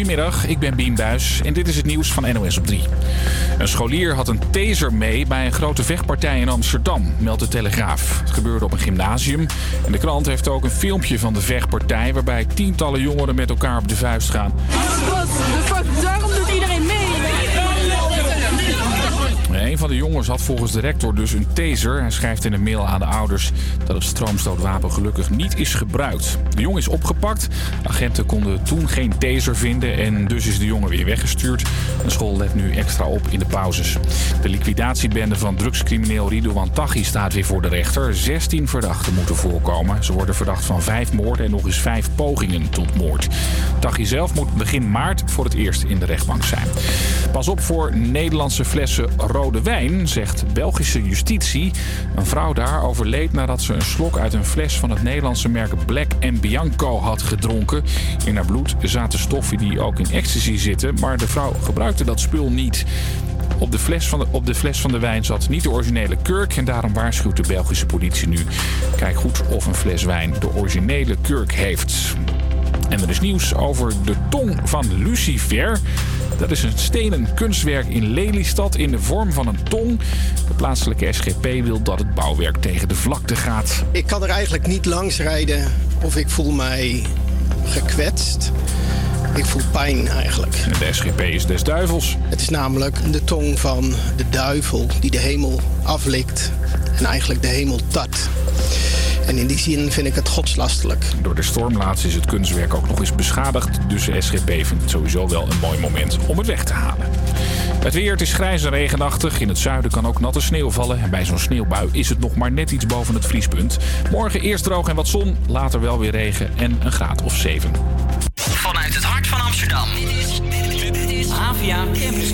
Goedemiddag, ik ben Bien Buis en dit is het nieuws van NOS op 3. Een scholier had een taser mee bij een grote vechtpartij in Amsterdam, meldt de Telegraaf. Het gebeurde op een gymnasium en de krant heeft ook een filmpje van de vechtpartij... waarbij tientallen jongeren met elkaar op de vuist gaan. Van de jongens had volgens de rector dus een taser. Hij schrijft in een mail aan de ouders dat het stroomstootwapen gelukkig niet is gebruikt. De jongen is opgepakt. Agenten konden toen geen taser vinden en dus is de jongen weer weggestuurd. De school let nu extra op in de pauzes. De liquidatiebende van drugscrimineel Ridouan Taghi staat weer voor de rechter. 16 verdachten moeten voorkomen. Ze worden verdacht van vijf moorden en nog eens vijf pogingen tot moord. Taghi zelf moet begin maart voor het eerst in de rechtbank zijn. Pas op voor Nederlandse flessen rode wijn, zegt Belgische justitie. Een vrouw daar overleed nadat ze een slok uit een fles van het Nederlandse merk Black Bianco had gedronken. In haar bloed zaten stoffen die ook in ecstasy zitten, maar de vrouw gebruikte dat spul niet. Op de, fles van de, op de fles van de wijn zat niet de originele kurk en daarom waarschuwt de Belgische politie nu. Kijk goed of een fles wijn de originele kurk heeft. En er is nieuws over de tong van Lucifer. Dat is een stenen kunstwerk in Lelystad in de vorm van een tong. De plaatselijke SGP wil dat het bouwwerk tegen de vlakte gaat. Ik kan er eigenlijk niet langs rijden of ik voel mij gekwetst. Ik voel pijn eigenlijk. De SGP is des duivels. Het is namelijk de tong van de duivel die de hemel aflikt en eigenlijk de hemel tart. En in die zin vind ik het godslastelijk. Door de stormlaatst is het kunstwerk ook nog eens beschadigd. Dus de SGP vindt het sowieso wel een mooi moment om het weg te halen. Het weer, het is grijs en regenachtig. In het zuiden kan ook natte sneeuw vallen. En bij zo'n sneeuwbui is het nog maar net iets boven het vriespunt. Morgen eerst droog en wat zon, later wel weer regen en een graad of 7. Vanuit het hart van Amsterdam. Dit is Avia Campus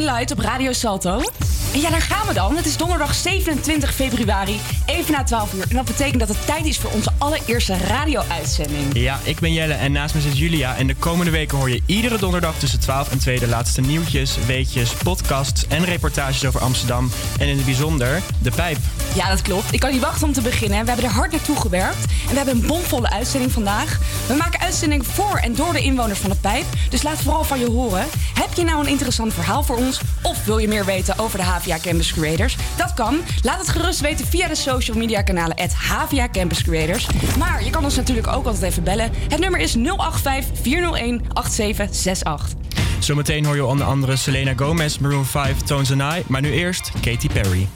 Light op Radio Salto. En ja, daar gaan we dan. Het is donderdag 27 februari, even na 12 uur. En dat betekent dat het tijd is voor onze allereerste radio-uitzending. Ja, ik ben Jelle en naast me zit Julia. En de komende weken hoor je iedere donderdag tussen 12 en 2 de laatste nieuwtjes, weetjes, podcasts en reportages over Amsterdam. En in het bijzonder de pijp. Ja, dat klopt. Ik kan niet wachten om te beginnen. We hebben er hard naartoe gewerkt. En we hebben een bomvolle uitzending vandaag. We maken uitzendingen voor en door de inwoners van de pijp. Dus laat vooral van je horen. Heb je nou een interessant verhaal voor ons? Of wil je meer weten over de HVA Campus Creators? Dat kan. Laat het gerust weten via de social media kanalen at HVA Campus Creators. Maar je kan ons natuurlijk ook altijd even bellen. Het nummer is 085 401 8768. Zometeen hoor je onder andere Selena Gomez, Maroon 5, Tones and I. Maar nu eerst Katy Perry.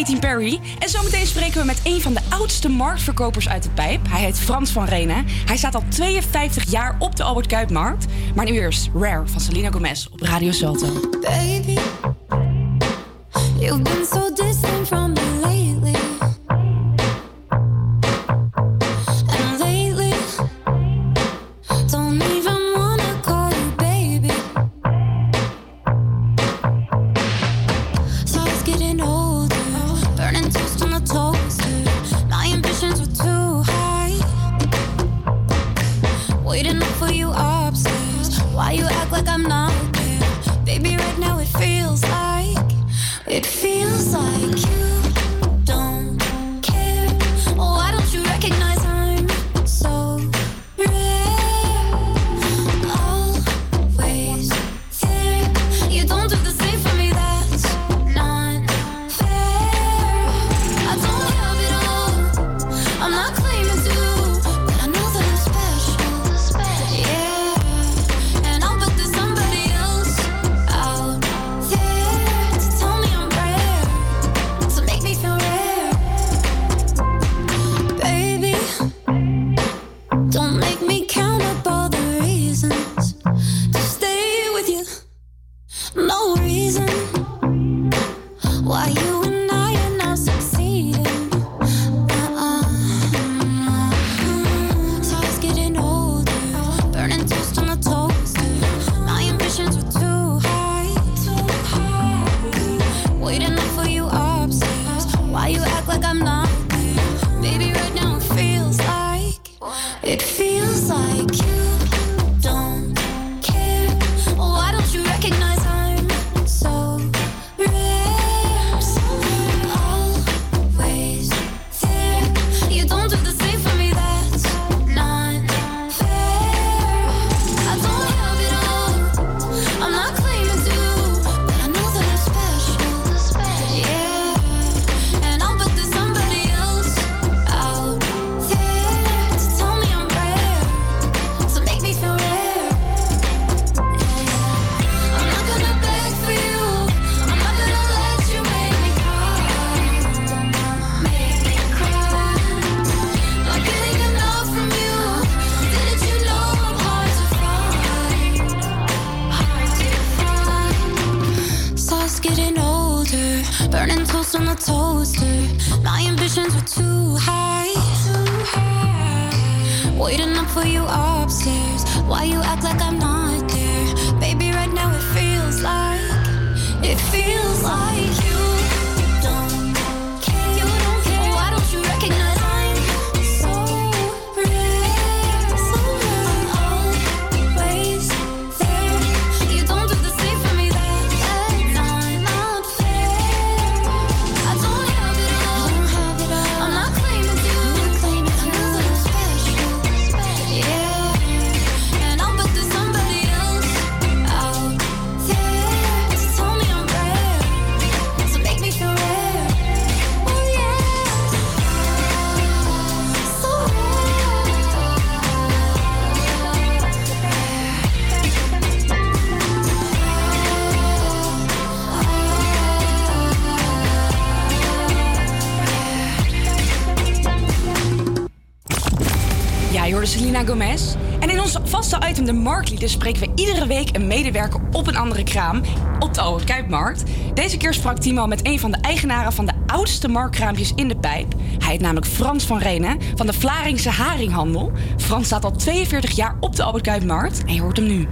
Katy Perry. En zometeen spreken we met een van de oudste marktverkopers uit de pijp. Hij heet Frans van Renen. Hij staat al 52 jaar op de Albert Kuipmarkt. Maar nu eerst Rare van Selena Gomez op Radio Salto. Marktlieden spreken we iedere week een medewerker op een andere kraam op de Albert Kuipmarkt. Deze keer sprak Timo met een van de eigenaren van de oudste marktkraampjes in de pijp. Hij heet namelijk Frans van Renen van de Vlaringse Haringhandel. Frans staat al 42 jaar op de Albert Kuipmarkt en je hoort hem nu.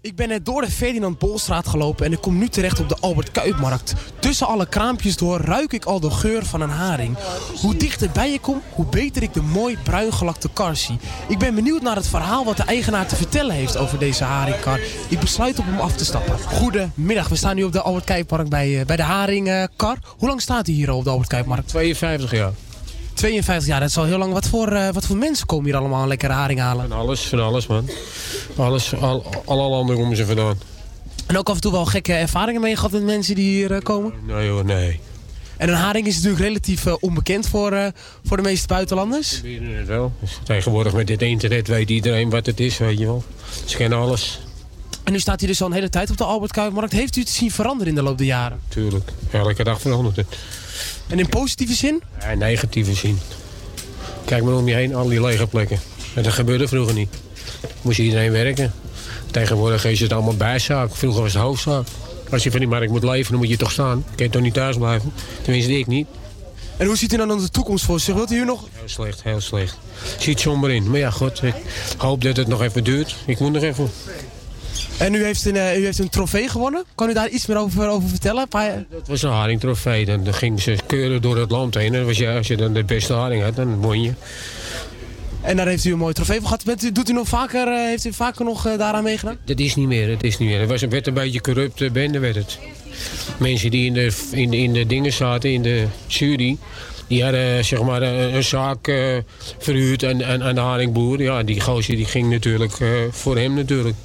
Ik ben net door de Ferdinand Bolstraat gelopen en ik kom nu terecht op de Albert Kuipmarkt. Tussen alle kraampjes door ruik ik al de geur van een haring. Hoe dichter bij je kom, hoe beter ik de mooi bruin gelakte kar zie. Ik ben benieuwd naar het verhaal wat de eigenaar te vertellen heeft over deze haringkar. Ik besluit op hem af te stappen. Goedemiddag, we staan nu op de Albert Kuipmarkt bij, eh, bij de haringkar. Hoe lang staat u hier al op de Albert Kuipmarkt? 52 jaar. 52 jaar, dat is al heel lang. Wat voor, eh, wat voor mensen komen hier allemaal een lekkere haring halen? Van alles, van alles man. Alles, al, alle landen komen ze vandaan. En ook af en toe wel gekke ervaringen mee gehad met mensen die hier eh, komen? Nee hoor, nee. En een haring is natuurlijk relatief eh, onbekend voor, eh, voor de meeste buitenlanders. We weten het wel. Dus tegenwoordig met dit internet weet iedereen wat het is, weet je wel. Ze kennen alles. En nu staat hij dus al een hele tijd op de Albert Kuipmarkt. Heeft u het zien veranderen in de loop der jaren? Tuurlijk. Elke dag verandert het. En in positieve zin? Ja, in negatieve zin. Kijk maar om je heen, al die lege plekken. En dat gebeurde vroeger niet. Moest iedereen werken. Tegenwoordig is het allemaal bijzaak. Vroeger was het hoofdzaak. Als je van die markt moet leven, dan moet je toch staan. Kun je toch niet thuis blijven? Tenminste, ik niet. En hoe ziet u dan de toekomst voor zich? Wilt u hier nog... Heel slecht, heel slecht. Ziet somber in. Maar ja, god, ik hoop dat het nog even duurt. Ik moet nog even. En u heeft een, eh, u heeft een trofee gewonnen. Kan u daar iets meer over, over vertellen? Dat was een haringtrofee. Dan, dan gingen ze keuren door het land heen. En was je, als je dan de beste haring had, dan won je. En daar heeft u een mooi trofee voor gehad. Bent u, doet u nog vaker, eh, heeft u vaker nog eh, daaraan meegedaan? Dat is niet meer, dat is niet meer. Het was, werd een beetje corrupte bende, werd het. Mensen die in de, in, in de dingen zaten, in de jury... die hadden eh, zeg maar een, zaak eh, verhuurd aan, aan, aan de haringboer. Ja, die gozer die ging natuurlijk eh, voor hem natuurlijk.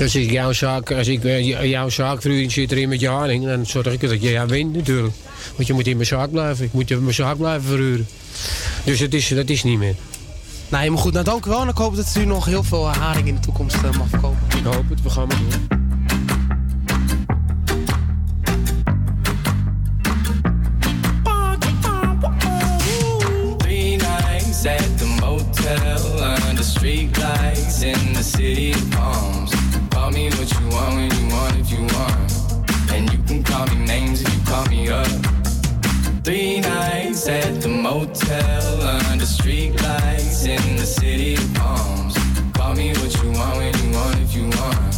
Als ik jouw zaak, als ik eh, jouw zaak verhuur, zit erin met je haring... dan zorg ik dat je ja, wint natuurlijk. Want je moet in mijn zaak blijven. Ik moet in mijn zaak blijven verhuren. Dus dat is, dat is niet meer. Nou, helemaal goed. Nou, dank u wel. En ik hoop dat u nog heel veel haring in de toekomst eh, mag verkopen. Ik hoop het, we gaan maar door. Three nights at the motel under street lights in the city of palms. Call me what you want when you want if you want. And you can call me names Three nights at the motel under street lights in the city of palms. Call me what you want when you want if you want.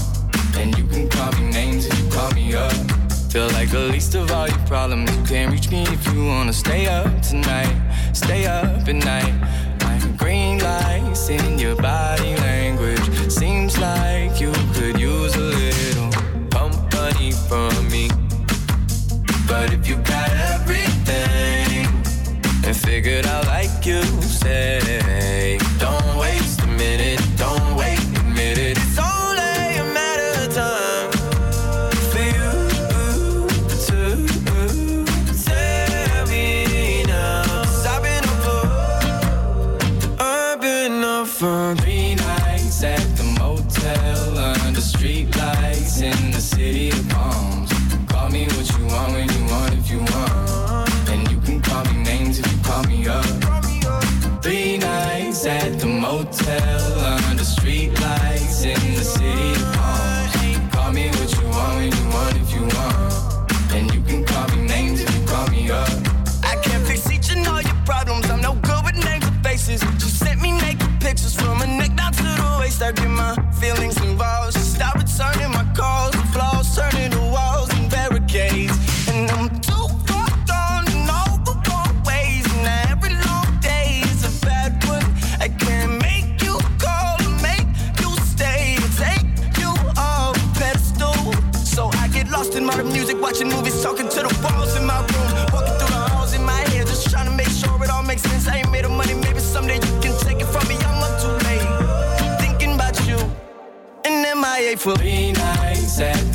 And you can call me names if you call me up. Feel like the least of all your problems. You can't reach me if you wanna stay up tonight. Stay up at night. Green lights in your body language. Seems like you could use a little company from me. But if you got figured out like you say, don't waste a minute, pictures from her neck down to the waist. I get my feelings for three nights at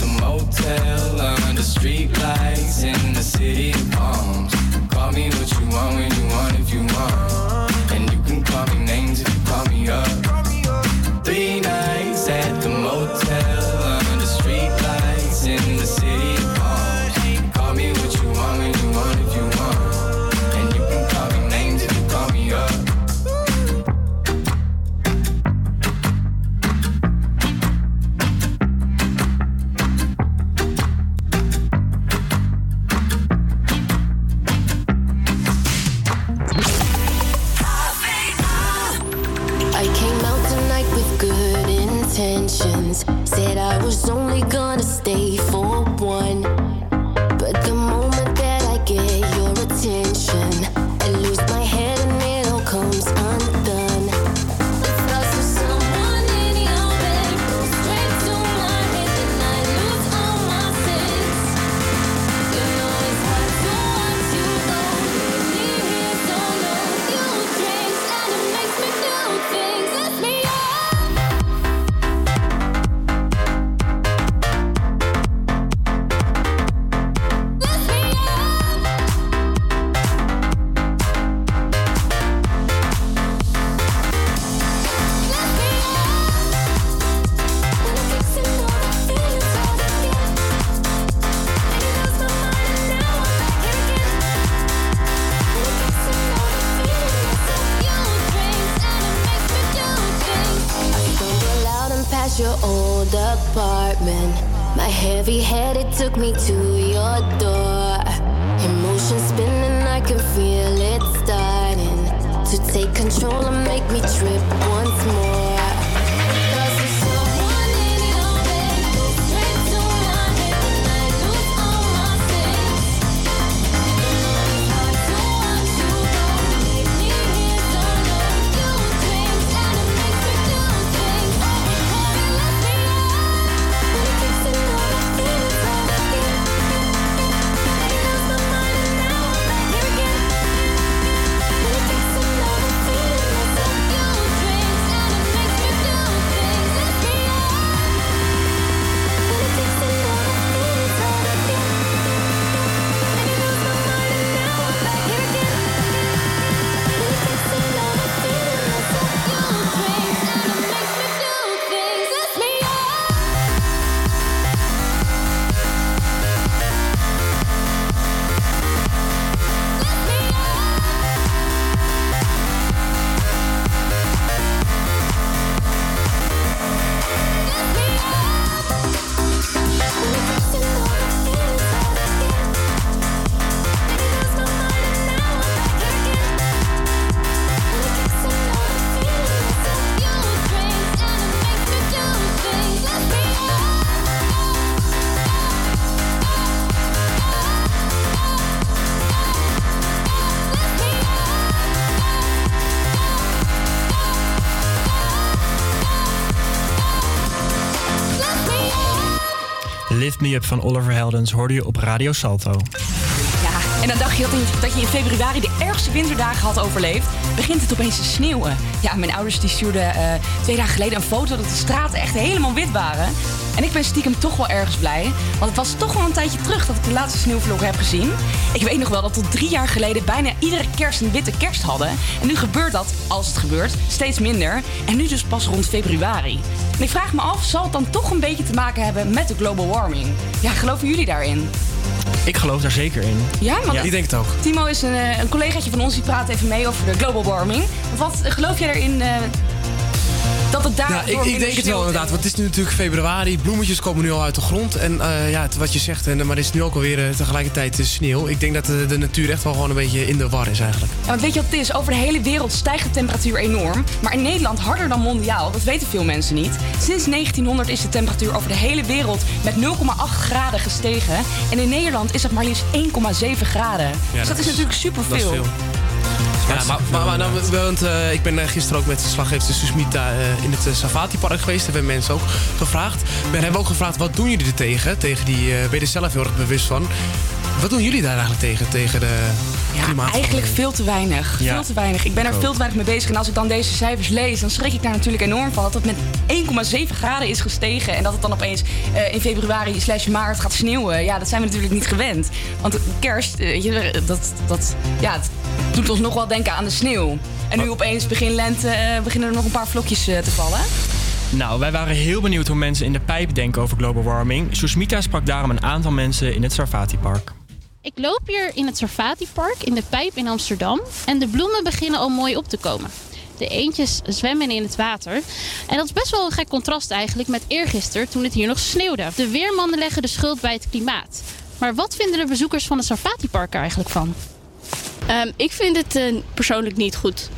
Up van Oliver Heldens hoorde je op Radio Salto. Ja, en dan dacht je dat je in februari de ergste winterdagen had overleefd. Begint het opeens te sneeuwen. Ja, mijn ouders die stuurden eh, twee dagen geleden een foto dat de straten echt helemaal wit waren. En ik ben stiekem toch wel ergens blij. Want het was toch wel een tijdje terug dat ik de laatste sneeuwvlog heb gezien. Ik weet nog wel dat tot drie jaar geleden bijna iedere kerst een witte kerst hadden. En nu gebeurt dat, als het gebeurt, steeds minder. En nu dus pas rond februari. En ik vraag me af, zal het dan toch een beetje te maken hebben met de global warming? Ja, geloven jullie daarin? Ik geloof daar zeker in. Ja, want Ik denk het ook. Timo is een, eh, een collegaatje van ons die praat even mee over de global warming. Wat geloof jij erin eh, dat het daar Ja, ik, ik denk het wel inderdaad. Want het is nu natuurlijk februari. Bloemetjes komen nu al uit de grond. En eh, ja, het- wat je zegt, en, maar het is nu ook alweer eh, tegelijkertijd sneeuw. Ik denk dat de, de natuur echt wel gewoon een beetje in de war is eigenlijk. Ja, want weet je wat het is? Over de hele wereld stijgt de temperatuur enorm. Maar in Nederland harder dan mondiaal. Dat weten veel mensen niet. Sinds 1900 is de temperatuur over de hele wereld met 0,8 graden gestegen. En in Nederland is dat maar liefst 1,7 graden. dus dat, is natuurlijk superveel. Dat is veel. Ja, maar, maar, maar nou, want, eh, ik ben eh, gisteren ook met de slaggever Susmita eh, in het uh, Safati Park geweest. Daar hebben mensen ook gevraagd. We hebben ook gevraagd, wat doen jullie er tegen? tegen die, ben je er zelf heel erg bewust van? Wat doen jullie daar eigenlijk tegen? Tegen de Ja, eigenlijk veel te weinig. Ja. Veel te weinig. Ik ben er veel te weinig mee bezig. En als ik dan deze cijfers lees, dan schrik ik daar natuurlijk enorm van. Dat het met 1,7 graden is gestegen. En dat het dan opeens in februari slash maart gaat sneeuwen. Ja, dat zijn we natuurlijk niet gewend. Want kerst, dat, dat, ja, het doet ons nog wel denken aan de sneeuw. En nu opeens begin lente eh, beginnen er nog een paar vlokjes eh, te vallen. Nou, wij waren heel benieuwd hoe mensen in de pijp denken over global warming. Susmita sprak daarom een aantal mensen in het Sarfati Park. Ik loop hier in het Sarfati Park in de Pijp in Amsterdam. En de bloemen beginnen al mooi op te komen. De eendjes zwemmen in het water. En dat is best wel een gek contrast eigenlijk met eergisteren toen het hier nog sneeuwde. De weermannen leggen de schuld bij het klimaat. Maar wat vinden de bezoekers van het Sarfati Park er eigenlijk van? Ehm, ik vind het eh, persoonlijk niet goed.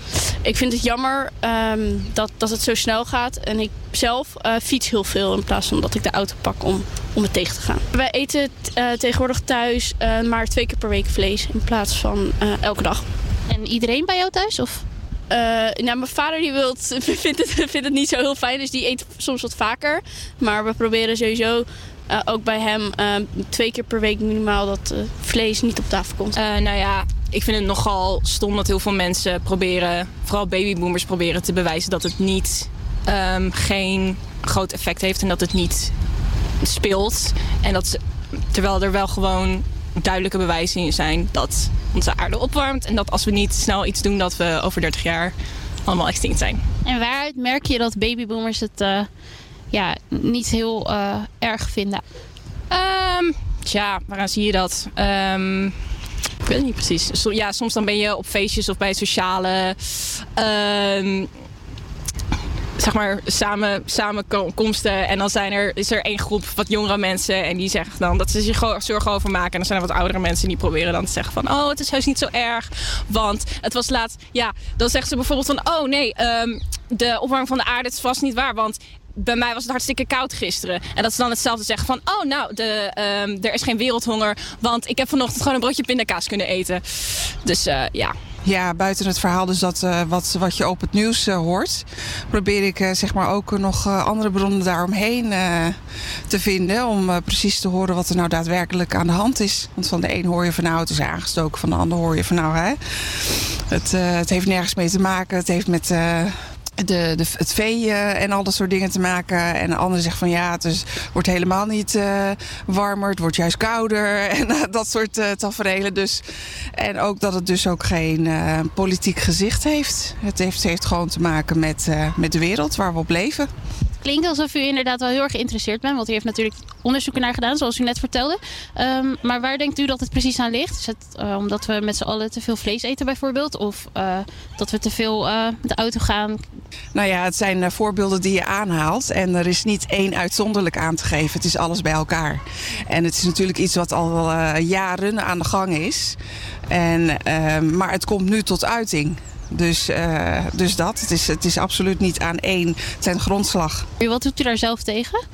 Ik vind het jammer ehm, dat, dat het zo snel gaat. En ik zelf eh, fiets heel veel in plaats van dat ik de auto pak om, om het tegen te gaan. Wij eten eh, tegenwoordig thuis maar twee keer per week vlees in plaats van elke dag. En iedereen bij jou thuis? Of? Nou, mijn vader die wilt, vindt, het, vindt het niet zo heel fijn, dus die eet soms wat vaker. Maar we proberen sowieso eh, ook bij hem eh, twee keer per week minimaal dat eh, vlees niet op tafel komt. Eh, nou ja, ik vind het nogal stom dat heel veel mensen proberen, vooral babyboomers proberen te bewijzen dat het niet ehm, geen groot effect heeft en dat het niet speelt. En dat ze, terwijl er wel gewoon duidelijke bewijzen in zijn dat onze aarde opwarmt en dat als we niet snel iets doen dat we over 30 jaar allemaal extinct zijn. En waaruit merk je dat babyboomers het eh, ja, niet heel eh, erg vinden? Ehm, tja, waaraan zie je dat? Ehm, ik weet het niet precies. Ja, soms dan ben je op feestjes of bij sociale... ehm, zeg maar samen, samenkomsten. En dan zijn er, is er één groep wat jongere mensen. En die zeggen dan dat ze zich zorgen over maken. En dan zijn er wat oudere mensen die proberen dan te zeggen van... Oh, het is heus niet zo erg. Want het was laat... Ja, dan zeggen ze bijvoorbeeld van... Oh nee, de opwarming van de aarde is vast niet waar. Want bij mij was het hartstikke koud gisteren. En dat ze dan hetzelfde zeggen van... Oh, nou, de, ehm, er is geen wereldhonger. Want ik heb vanochtend gewoon een broodje pindakaas kunnen eten. Dus eh, ja... Ja, buiten het verhaal dus dat eh, wat, wat je op het nieuws eh, hoort, probeer ik zeg maar ook nog andere bronnen daaromheen te vinden. Om precies te horen wat er nou daadwerkelijk aan de hand is. Want van de een hoor je van nou het is aangestoken, van de ander hoor je van nou hè. Het, het heeft nergens mee te maken. Het heeft met. De, de, het vee en al dat soort dingen te maken. En de ander zegt van ja, het wordt helemaal niet eh, warmer. Het wordt juist kouder. En eh, dat soort eh tafereelen. Dus, en ook dat het dus ook geen politiek gezicht heeft. Het heeft, heeft gewoon te maken met, met de wereld waar we op leven. Klinkt alsof u inderdaad wel heel erg geïnteresseerd bent. Want u heeft natuurlijk onderzoeken naar gedaan, zoals u net vertelde. Ehm, maar waar denkt u dat het precies aan ligt? Is het eh, omdat we met z'n allen te veel vlees eten bijvoorbeeld? Of eh, dat we te veel eh, met de auto gaan? Nou ja, het zijn eh, voorbeelden die je aanhaalt. En er is niet één uitzonderlijk aan te geven. Het is alles bij elkaar. En het is natuurlijk iets wat al eh, jaren aan de gang is. En, ehm, maar het komt nu tot uiting. Dus, eh, dus dat. Het is, het is absoluut niet aan één ten grondslag. Wat doet u daar zelf tegen?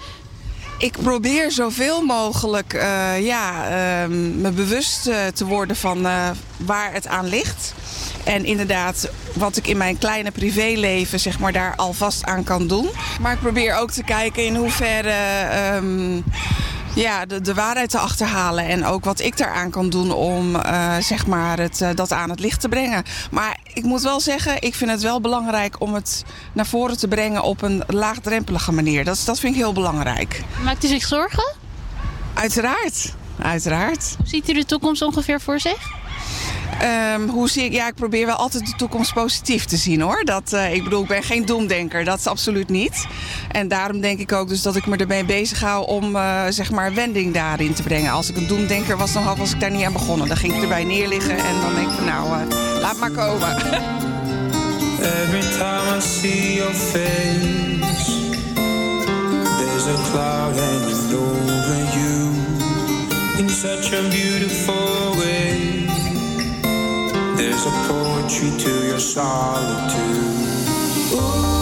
Ik probeer zoveel mogelijk eh, ja, ehm, me bewust eh, te worden van waar het aan ligt. En inderdaad, wat ik in mijn kleine privéleven zeg maar, daar alvast aan kan doen. Maar ik probeer ook te kijken in hoeverre ehm, ja, de, de waarheid te achterhalen. En ook wat ik daaraan kan doen om eh, zeg maar het, eh, dat aan het licht te brengen. Maar ik moet wel zeggen, ik vind het wel belangrijk om het naar voren te brengen op een laagdrempelige manier. Dat, dat vind ik heel belangrijk. Maakt u zich zorgen? Uiteraard. Uiteraard. Hoe ziet u de toekomst ongeveer voor zich? Ehm, hoe zie ik, ja, ik probeer wel altijd de toekomst positief te zien hoor. Dat, eh, ik bedoel, ik ben geen doemdenker, dat is absoluut niet. En daarom denk ik ook dus dat ik me ermee bezig hou om eh, zeg maar wending daarin te brengen. Als ik een doemdenker was, dan had, als ik daar niet aan begonnen. Dan ging ik erbij neerliggen en dan denk ik van nou, eh, laat maar komen. Every time I see your face, there's a cloud hanging over you in such a beautiful way. There's a poetry to your solitude. Ooh.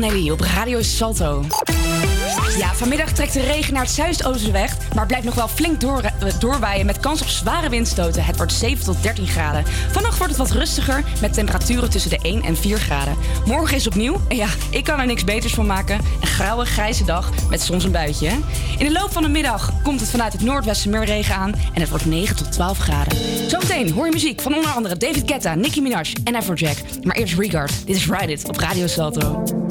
van Nelly op Radio Salto. Ja, vanmiddag trekt de regen naar het zuidoosten weg, maar blijft nog wel flink door, eh, doorwaaien met kans op zware windstoten. Het wordt 7 tot 13 graden. Vannacht wordt het wat rustiger met temperaturen tussen de 1 en 4 graden. Morgen is opnieuw, ja, ik kan er niks beters van maken, een grauwe, grijze dag met soms een buitje. In de loop van de middag komt het vanuit het noordwesten meer regen aan en het wordt 9 tot 12 graden. Zometeen hoor je muziek van onder andere David Guetta, Nicki Minaj en Afrojack. Maar eerst Regard. Dit is Ride It op Radio Salto.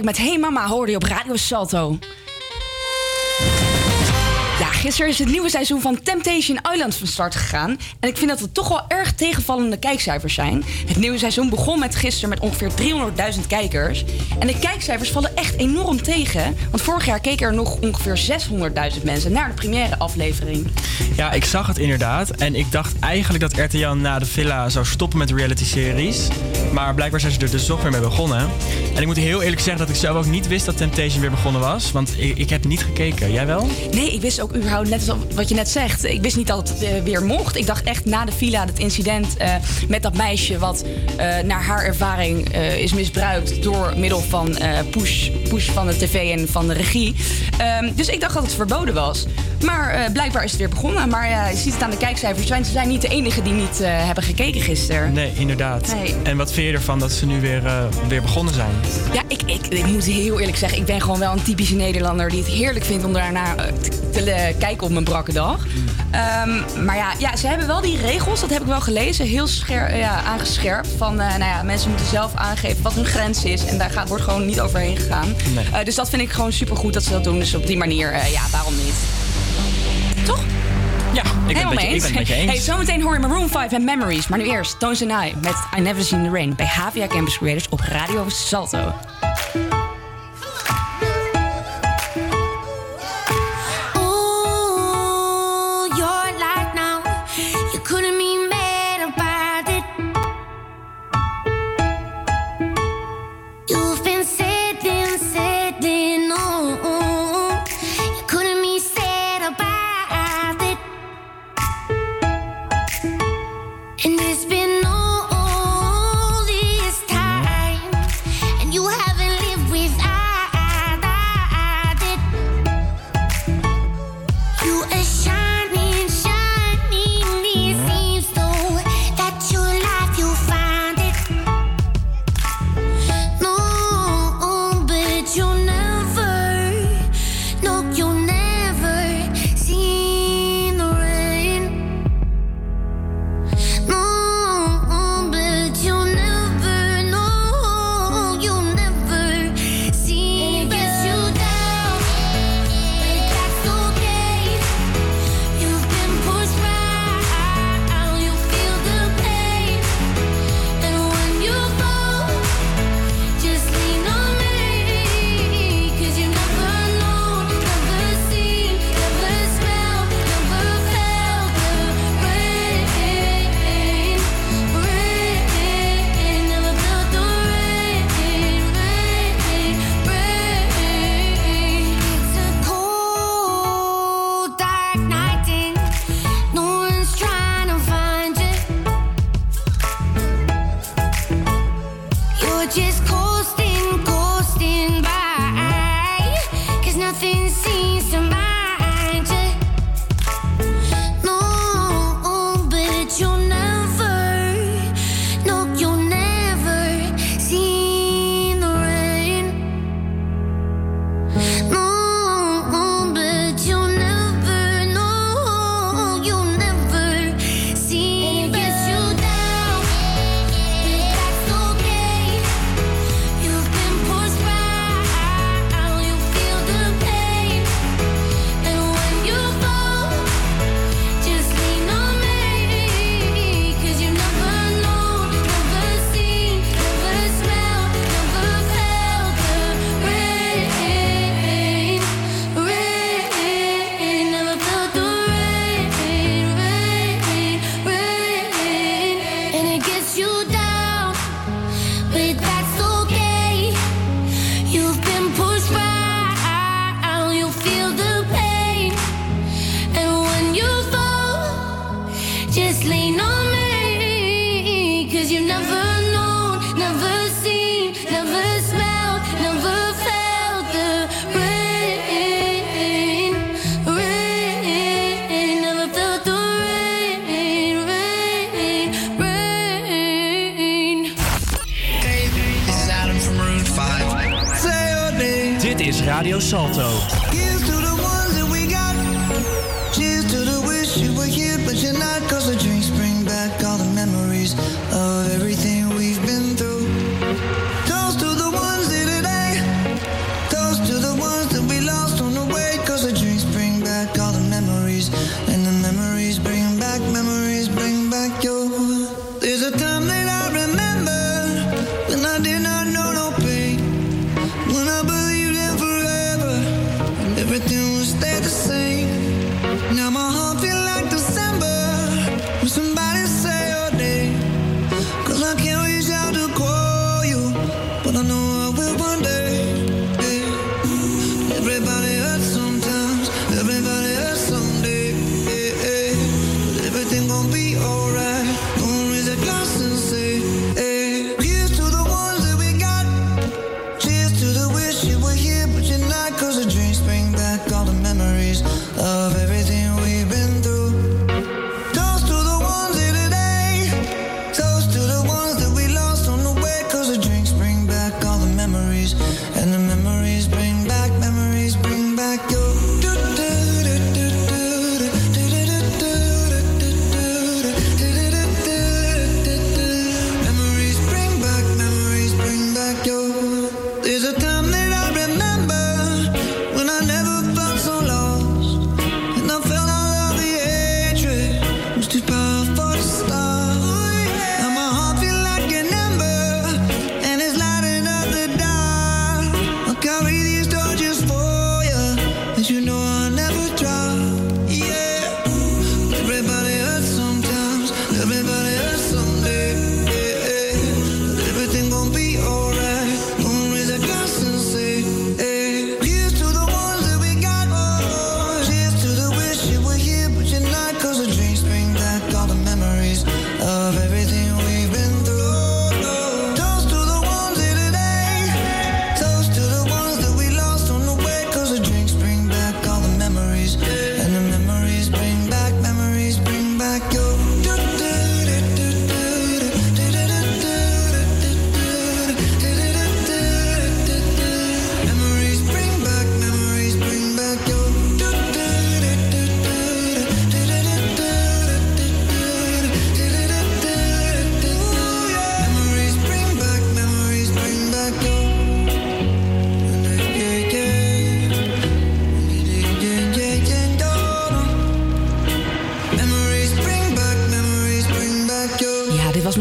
Met Hey Mama hoorde je op Radio Salto. Gisteren is het nieuwe seizoen van Temptation Island van start gegaan. En ik vind dat het toch wel erg tegenvallende kijkcijfers zijn. Het nieuwe seizoen begon met gisteren met ongeveer 300.000 kijkers. En de kijkcijfers vallen echt enorm tegen. Want vorig jaar keken er nog ongeveer 600.000 mensen naar de première aflevering. Ja, ik zag het inderdaad. En ik dacht eigenlijk dat RTL na de villa zou stoppen met reality-series. Maar blijkbaar zijn ze er dus toch weer mee begonnen. En ik moet heel eerlijk zeggen dat ik zelf ook niet wist dat Temptation weer begonnen was. Want ik, ik heb niet gekeken. Jij wel? Nee, ik wist ook überhaupt, net als wat je net zegt, ik wist niet dat het eh, weer mocht. Ik dacht echt na de villa, dat incident eh, met dat meisje wat eh, naar haar ervaring is misbruikt door middel van push, push van de tv en van de regie. Ehm, dus ik dacht dat het verboden was. Maar blijkbaar is het weer begonnen. Maar ja, je ziet het aan de kijkcijfers. Ze zijn niet de enige die niet hebben gekeken gisteren. Nee, inderdaad. Nee. En wat vind je ervan dat ze nu weer, weer begonnen zijn? Ja, ik, ik, ik moet heel eerlijk zeggen, ik ben gewoon wel een typische Nederlander die het heerlijk vindt om daarna te, te, kijken op mijn brakke dag. Ehm, maar ja, ja, ze hebben wel die regels, dat heb ik wel gelezen, heel scher ja, aangescherpt. Van, eh, nou ja, mensen moeten zelf aangeven wat hun grens is en daar gaat, wordt gewoon niet overheen gegaan. Nee. Eh, dus dat vind ik gewoon supergoed dat ze dat doen. Dus op die manier, eh, ja, waarom niet? Toch? Ja, ik ben, ik ben het met je eens. Hey, zometeen hoor je Maroon 5 en Memories. Maar nu eerst Tones and I met I Never Seen the Rain bij Havia Campus Creators op Radio Salto.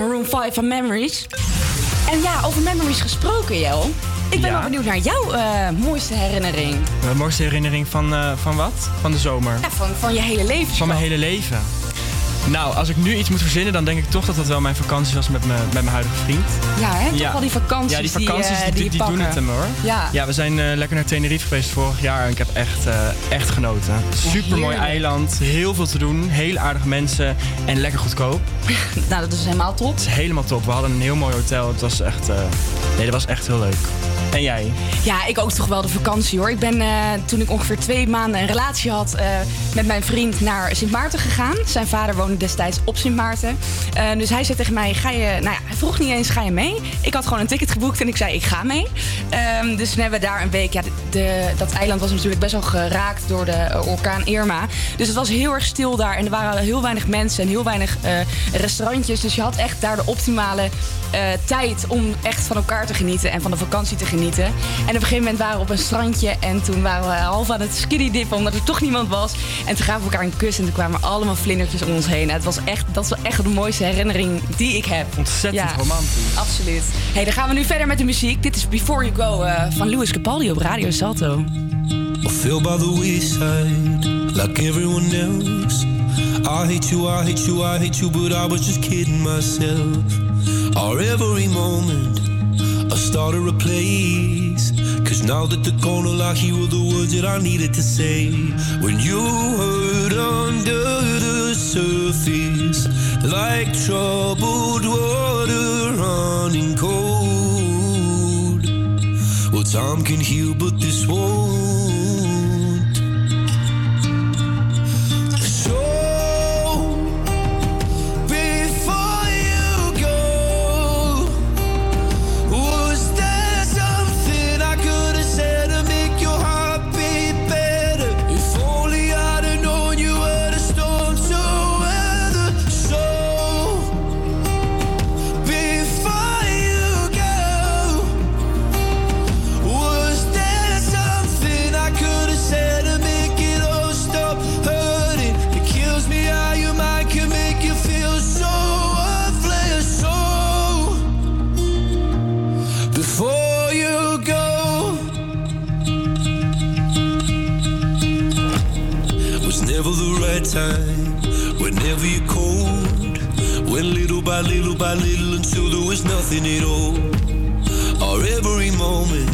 Maroon 5 van Memories. En ja, over Memories gesproken, Jel. Ik ben Ja? wel benieuwd naar jouw eh, mooiste herinnering. Mijn mooiste herinnering van, eh, van wat? Van de zomer. Ja, van, van je hele leven. Van mijn hele leven. Nou, als ik nu iets moet verzinnen, dan denk ik toch dat dat wel mijn vakantie was met, me, met mijn huidige vriend. Ja, hè? Toch wel die vakanties Ja, die vakanties die, die, eh, die, die, die doen het hem hoor. Ja. ja we zijn eh, lekker naar Tenerife geweest vorig jaar en ik heb echt, eh, echt genoten. Super mooi eiland, heel veel te doen, hele aardige mensen en lekker goedkoop. nou, dat is helemaal top. Het is helemaal top. We hadden een heel mooi hotel. Het was echt, nee, dat was echt heel leuk. En jij? Ja, ik ook toch wel de vakantie hoor. Ik ben eh, toen ik ongeveer twee maanden een relatie had eh, met mijn vriend naar Sint Maarten gegaan. Zijn vader woonde destijds op Sint Maarten. Eh, dus hij zei tegen mij, ga je, nou ja, hij vroeg niet eens, ga je mee? Ik had gewoon een ticket geboekt en ik zei, ik ga mee. Ehm, dus toen hebben we daar een week, ja, de, dat eiland was natuurlijk best wel geraakt door de eh, orkaan Irma. Dus het was heel erg stil daar en er waren heel weinig mensen en heel weinig eh, restaurantjes. Dus je had echt daar de optimale eh, tijd om echt van elkaar te genieten en van de vakantie te genieten. En op een gegeven moment waren we op een strandje en toen waren we half aan het skiddydippen omdat er toch niemand was. En toen gaven we elkaar een kus en toen kwamen allemaal vlindertjes om ons heen. Nou, Het was echt, dat was echt de mooiste herinnering die ik heb. Ontzettend romantisch. Absoluut. Hey, dan gaan we nu verder met de muziek. Dit is Before You Go eh, van Louis Capaldi op Radio Salto. I feel by the wayside like everyone else. I hate you, I hate you, I hate you, but I was just kidding myself. Our every moment, I started a place. Cause now that the corner lock, here were the words that I needed to say. When you hurt under the surface, like troubled water running cold. Well, time can heal, but this won't. time. Whenever you're cold, went little by little by little until there was nothing at all. Or every moment,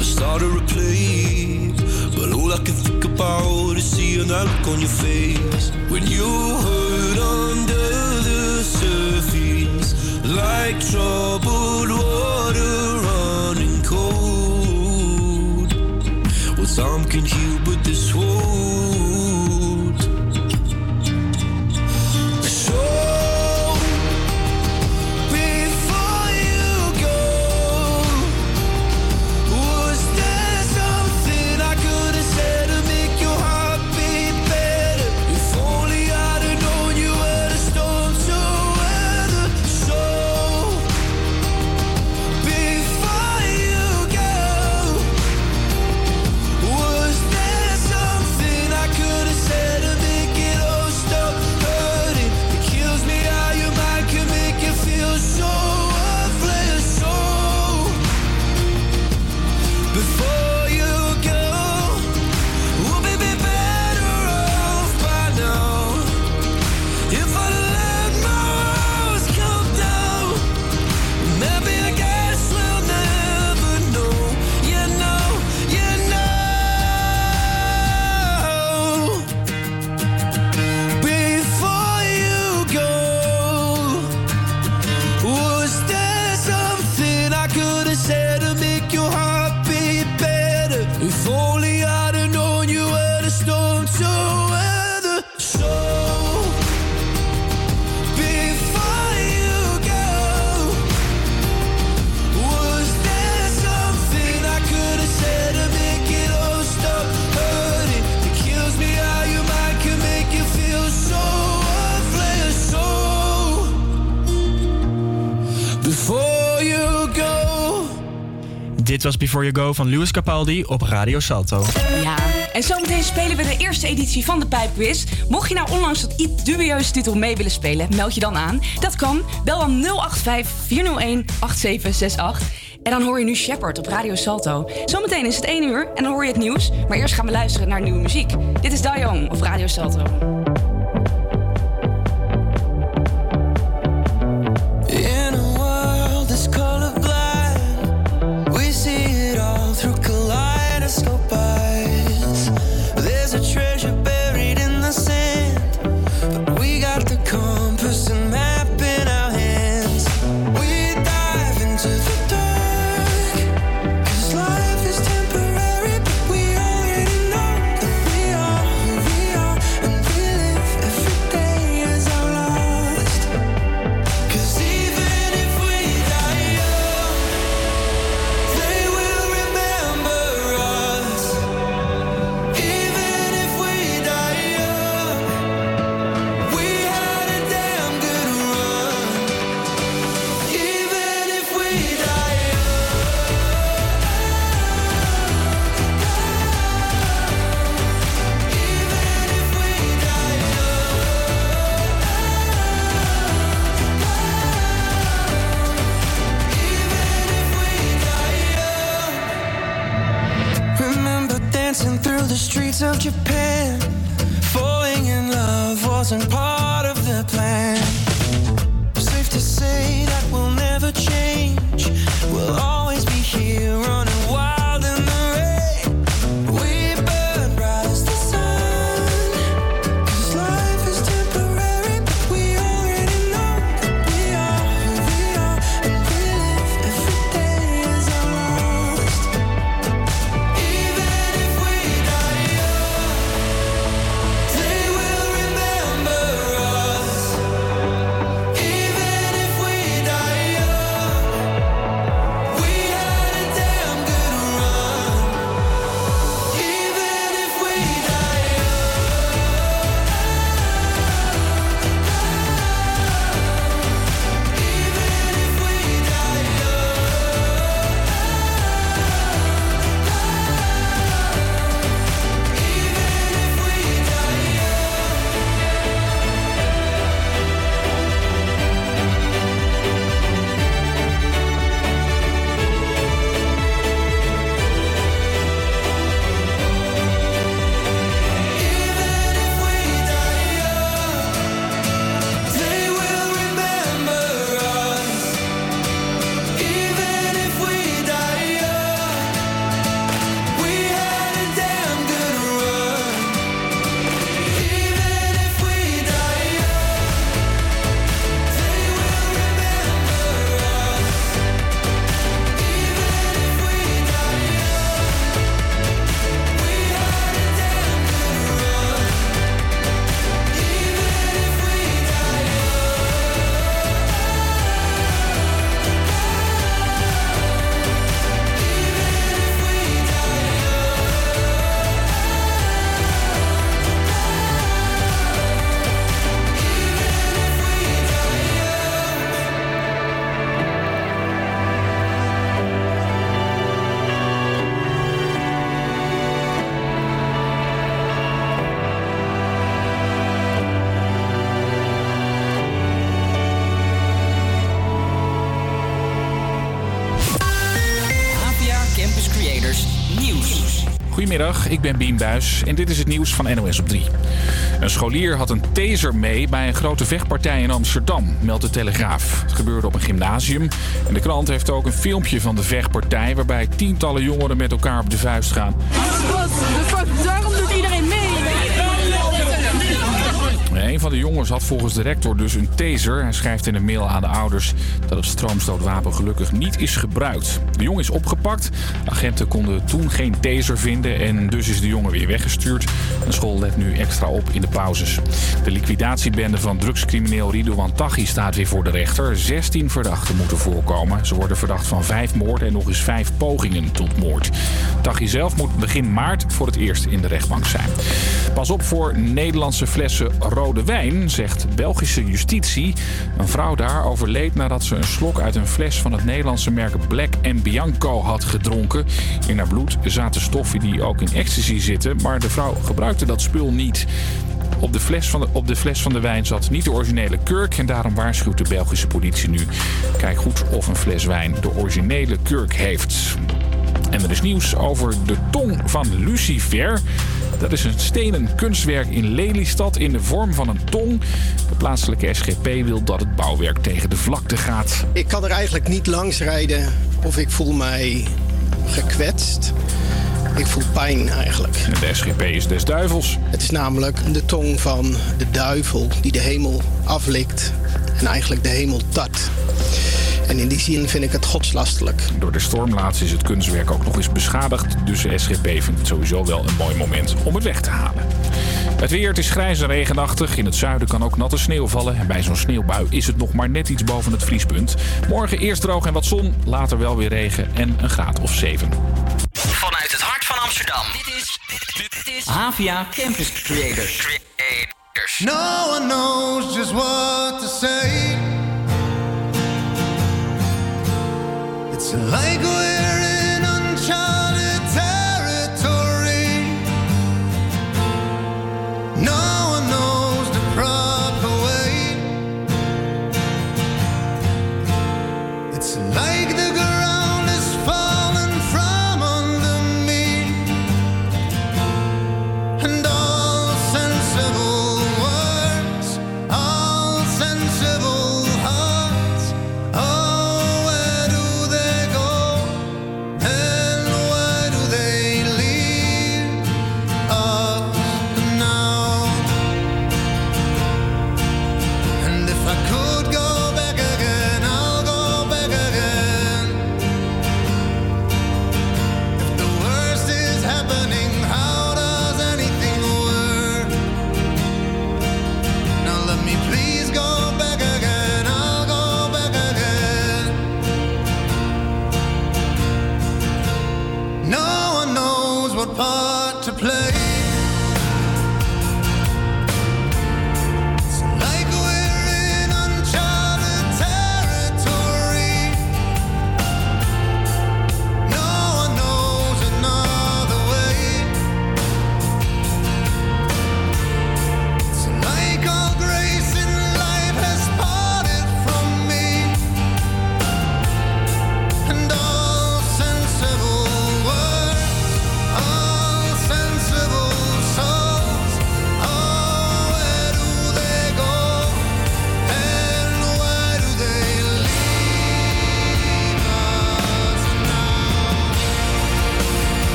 I started to play. But all I can think about is seeing that look on your face. When you hurt under the surface, like troubled water running cold. Well, some can heal, but this voor je Go van Louis Capaldi op Radio Salto. Ja, en zometeen spelen we de eerste editie van de Pijpquiz. Mocht je nou onlangs dat iets dubieuze titel mee willen spelen, meld je dan aan. Dat kan. Bel dan 085 401 8768. En dan hoor je nu Shepard op Radio Salto. Zometeen is het 1 uur en dan hoor je het nieuws. Maar eerst gaan we luisteren naar nieuwe muziek. Dit is Dayong op Radio Salto. Goedemiddag, ik ben Bien Buis en dit is het nieuws van NOS op 3. Een scholier had een taser mee bij een grote vechtpartij in Amsterdam, meldt de Telegraaf. Het gebeurde op een gymnasium en de krant heeft ook een filmpje van de vechtpartij... waarbij tientallen jongeren met elkaar op de vuist gaan. Een van de jongens had volgens de rector dus een taser. Hij schrijft in een mail aan de ouders dat het stroomstootwapen gelukkig niet is gebruikt. De jongen is opgepakt. Agenten konden toen geen taser vinden en dus is de jongen weer weggestuurd. De school let nu extra op in de pauzes. De liquidatiebende van drugscrimineel Ridouan Taghi staat weer voor de rechter. 16 verdachten moeten voorkomen. Ze worden verdacht van vijf moorden en nog eens vijf pogingen tot moord. Taghi zelf moet begin maart voor het eerst in de rechtbank zijn. Pas op voor Nederlandse flessen rode wijn, zegt Belgische justitie. Een vrouw daar overleed nadat ze een slok uit een fles van het Nederlandse merk Black Bianco had gedronken. In haar bloed zaten stoffen die ook in ecstasy zitten, maar de vrouw gebruikte dat spul niet. Op de, fles van de, op de fles van de wijn zat niet de originele kurk en daarom waarschuwt de Belgische politie nu. Kijk goed of een fles wijn de originele kurk heeft. En er is nieuws over de tong van Lucifer. Dat is een stenen kunstwerk in Lelystad in de vorm van een tong. De plaatselijke SGP wil dat het bouwwerk tegen de vlakte gaat. Ik kan er eigenlijk niet langs rijden of ik voel mij gekwetst. Ik voel pijn eigenlijk. De SGP is des duivels. Het is namelijk de tong van de duivel die de hemel aflikt en eigenlijk de hemel tart. En in die zin vind ik het godslastelijk. Door de storm laatst is het kunstwerk ook nog eens beschadigd. Dus de SGP vindt het sowieso wel een mooi moment om het weg te halen. Het weer, het is grijs en regenachtig. In het zuiden kan ook natte sneeuw vallen. En bij zo'n sneeuwbui is het nog maar net iets boven het vriespunt. Morgen eerst droog en wat zon, later wel weer regen en een graad of 7. Vanuit het hart van Amsterdam. Dit is, dit is Havia Campus Creators. Creators. No one knows just what to say. 爱过也。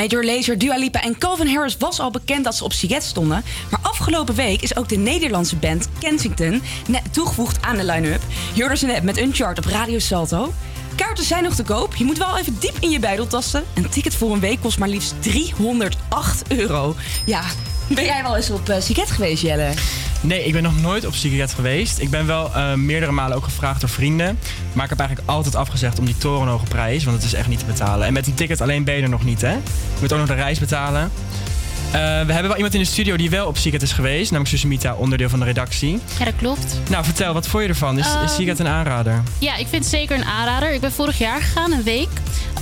Major Lazer, Dua Lipa en Calvin Harris was al bekend dat ze op Siget stonden. Maar afgelopen week is ook de Nederlandse band Kensington toegevoegd aan de line-up. Je ze net met Unchart op Radio Salto. Kaarten zijn nog te koop. Je moet wel even diep in je buidel tasten. Een ticket voor een week kost maar liefst 308 euro. Ja, ben jij wel eens op uh, Siget geweest, Jelle? Nee, ik ben nog nooit op Sigaret geweest. Ik ben wel eh, meerdere malen ook gevraagd door vrienden. Maar ik heb eigenlijk altijd afgezegd om die torenhoge prijs. Want het is echt niet te betalen. En met een ticket alleen ben je er nog niet, hè? Je moet ook nog de reis betalen. Eh, we hebben wel iemand in de studio die wel op Siget is geweest. Namelijk Susamita, onderdeel van de redactie. Ja, dat klopt. Nou, vertel, wat vond je ervan? Is, is Siget een aanrader? Ja, ik vind het zeker een aanrader. Ik ben vorig jaar gegaan, een week.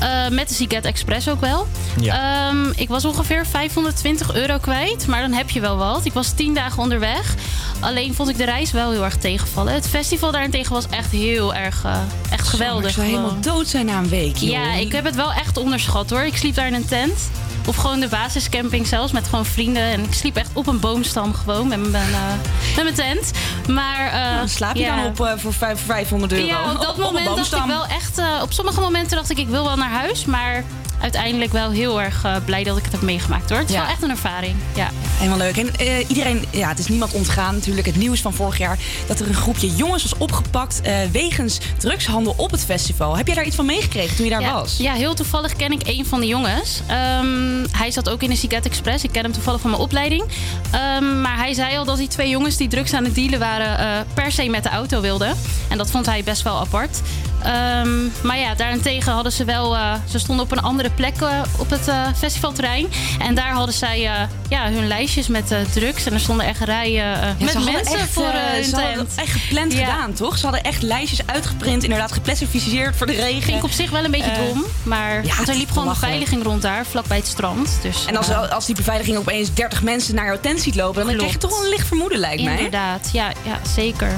eh, met de Seagate Express ook wel. Ja. Ehm, ik was ongeveer 520 euro kwijt. Maar dan heb je wel wat. Ik was 10 dagen onderweg. Alleen vond ik de reis wel heel erg tegenvallen. Het festival daarentegen was echt heel erg eh, echt geweldig. Ik zou helemaal dood zijn na een week, joh. Ja, ik heb het wel echt onderschat hoor. Ik sliep daar in een tent. Of gewoon de basiscamping zelfs, met gewoon vrienden. En ik sliep echt op een boomstam gewoon, met mijn, eh, met mijn tent. Maar... eh, Dan slaap je dan op eh, voor vijf- 500 euro? Ja, op dat Op moment dacht ik wel echt... op sommige momenten dacht ik, ik wil wel naar huis. Maar uiteindelijk wel heel erg eh, blij dat ik het heb meegemaakt hoor. Het is Ja. wel echt een ervaring, ja. Helemaal leuk. En eh, iedereen, ja, het is niemand ontgaan natuurlijk. Het nieuws van vorig jaar dat er een groepje jongens was opgepakt eh, wegens drugshandel op het festival. Heb jij daar iets van meegekregen toen je daar ja, was? Ja, heel toevallig ken ik een van de jongens. Ehm, hij zat ook in de Siget Express. Ik ken hem toevallig van mijn opleiding. Ehm, maar hij zei al dat die twee jongens die drugs aan het dealen waren... per se met de auto wilden. En dat vond hij best wel apart. Ehm, maar ja, daarentegen hadden ze wel... eh, ze stonden op een andere plek eh, op het eh, festivalterrein. En daar hadden zij ja, hun lijstjes met drugs. En er stonden echt rijen Ja, met mensen echt, voor hun ze hadden tent. echt gepland Ja. gedaan, toch? Ze hadden echt lijstjes uitgeprint, inderdaad geplastificeerd voor de regen. Vind ik op zich wel een beetje dom. Maar ja, want er liep gewoon beveiliging rond daar, vlakbij het strand. Dus, En als, als die beveiliging opeens 30 mensen naar jouw tent ziet lopen, dan krijg je toch wel een licht vermoeden, lijkt mij. Inderdaad, ja, ja, zeker.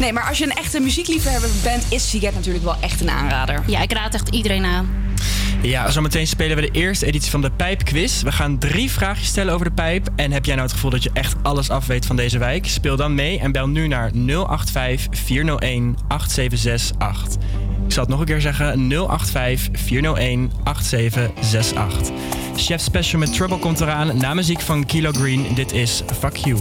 Nee, maar als je een echte muziekliefhebber bent, is Siget natuurlijk wel echt een aanrader. Ja, ik raad echt iedereen aan. Ja, zometeen spelen we de eerste editie van de Pijpquiz. We gaan drie vraagjes stellen over de pijp. En heb jij nou het gevoel dat je echt alles afweet van deze wijk? Speel dan mee en bel nu naar 085 401 8768. Ik zal het nog een keer zeggen: 085 401 8768. Chef Special met Trouble komt eraan. Na muziek van Kilo Green. Dit is Fuck You.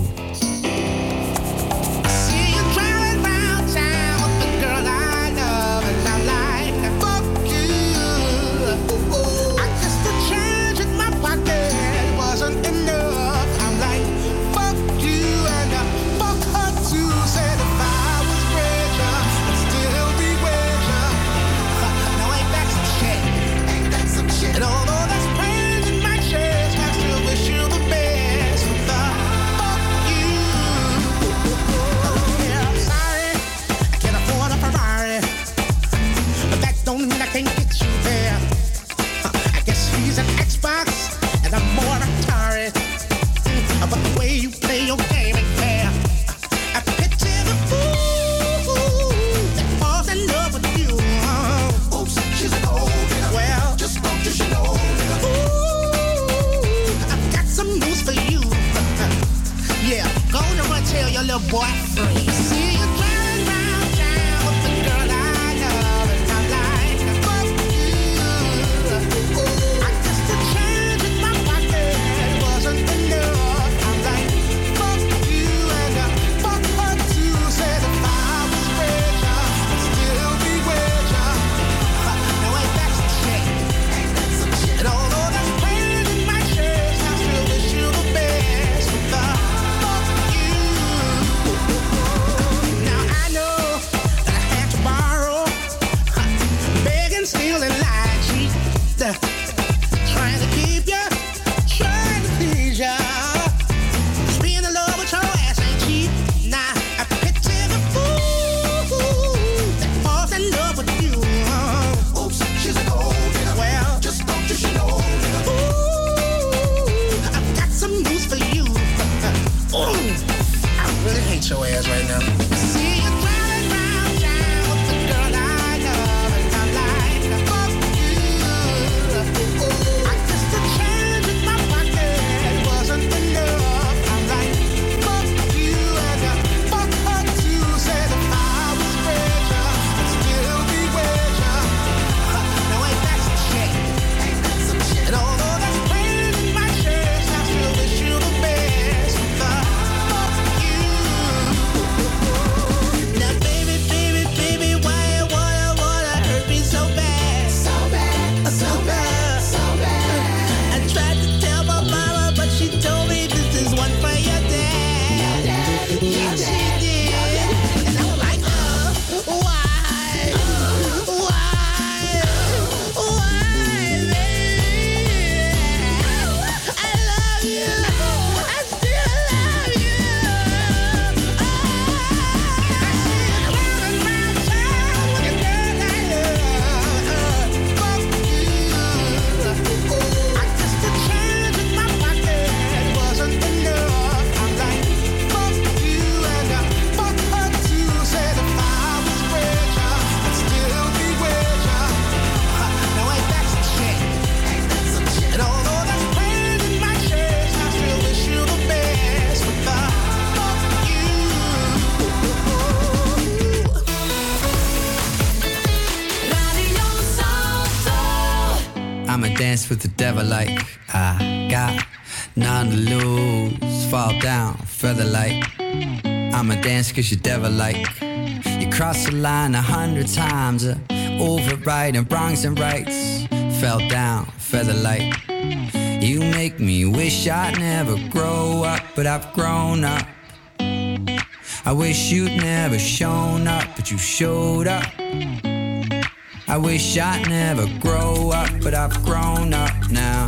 Like I got none to lose. Fall down, feather like I'ma dance cause you devil like. You cross the line a hundred times, uh, over right and wrongs and rights. Fell down, feather like. You make me wish I'd never grow up, but I've grown up. I wish you'd never shown up, but you showed up. I wish I'd never grow up, but I've grown up now.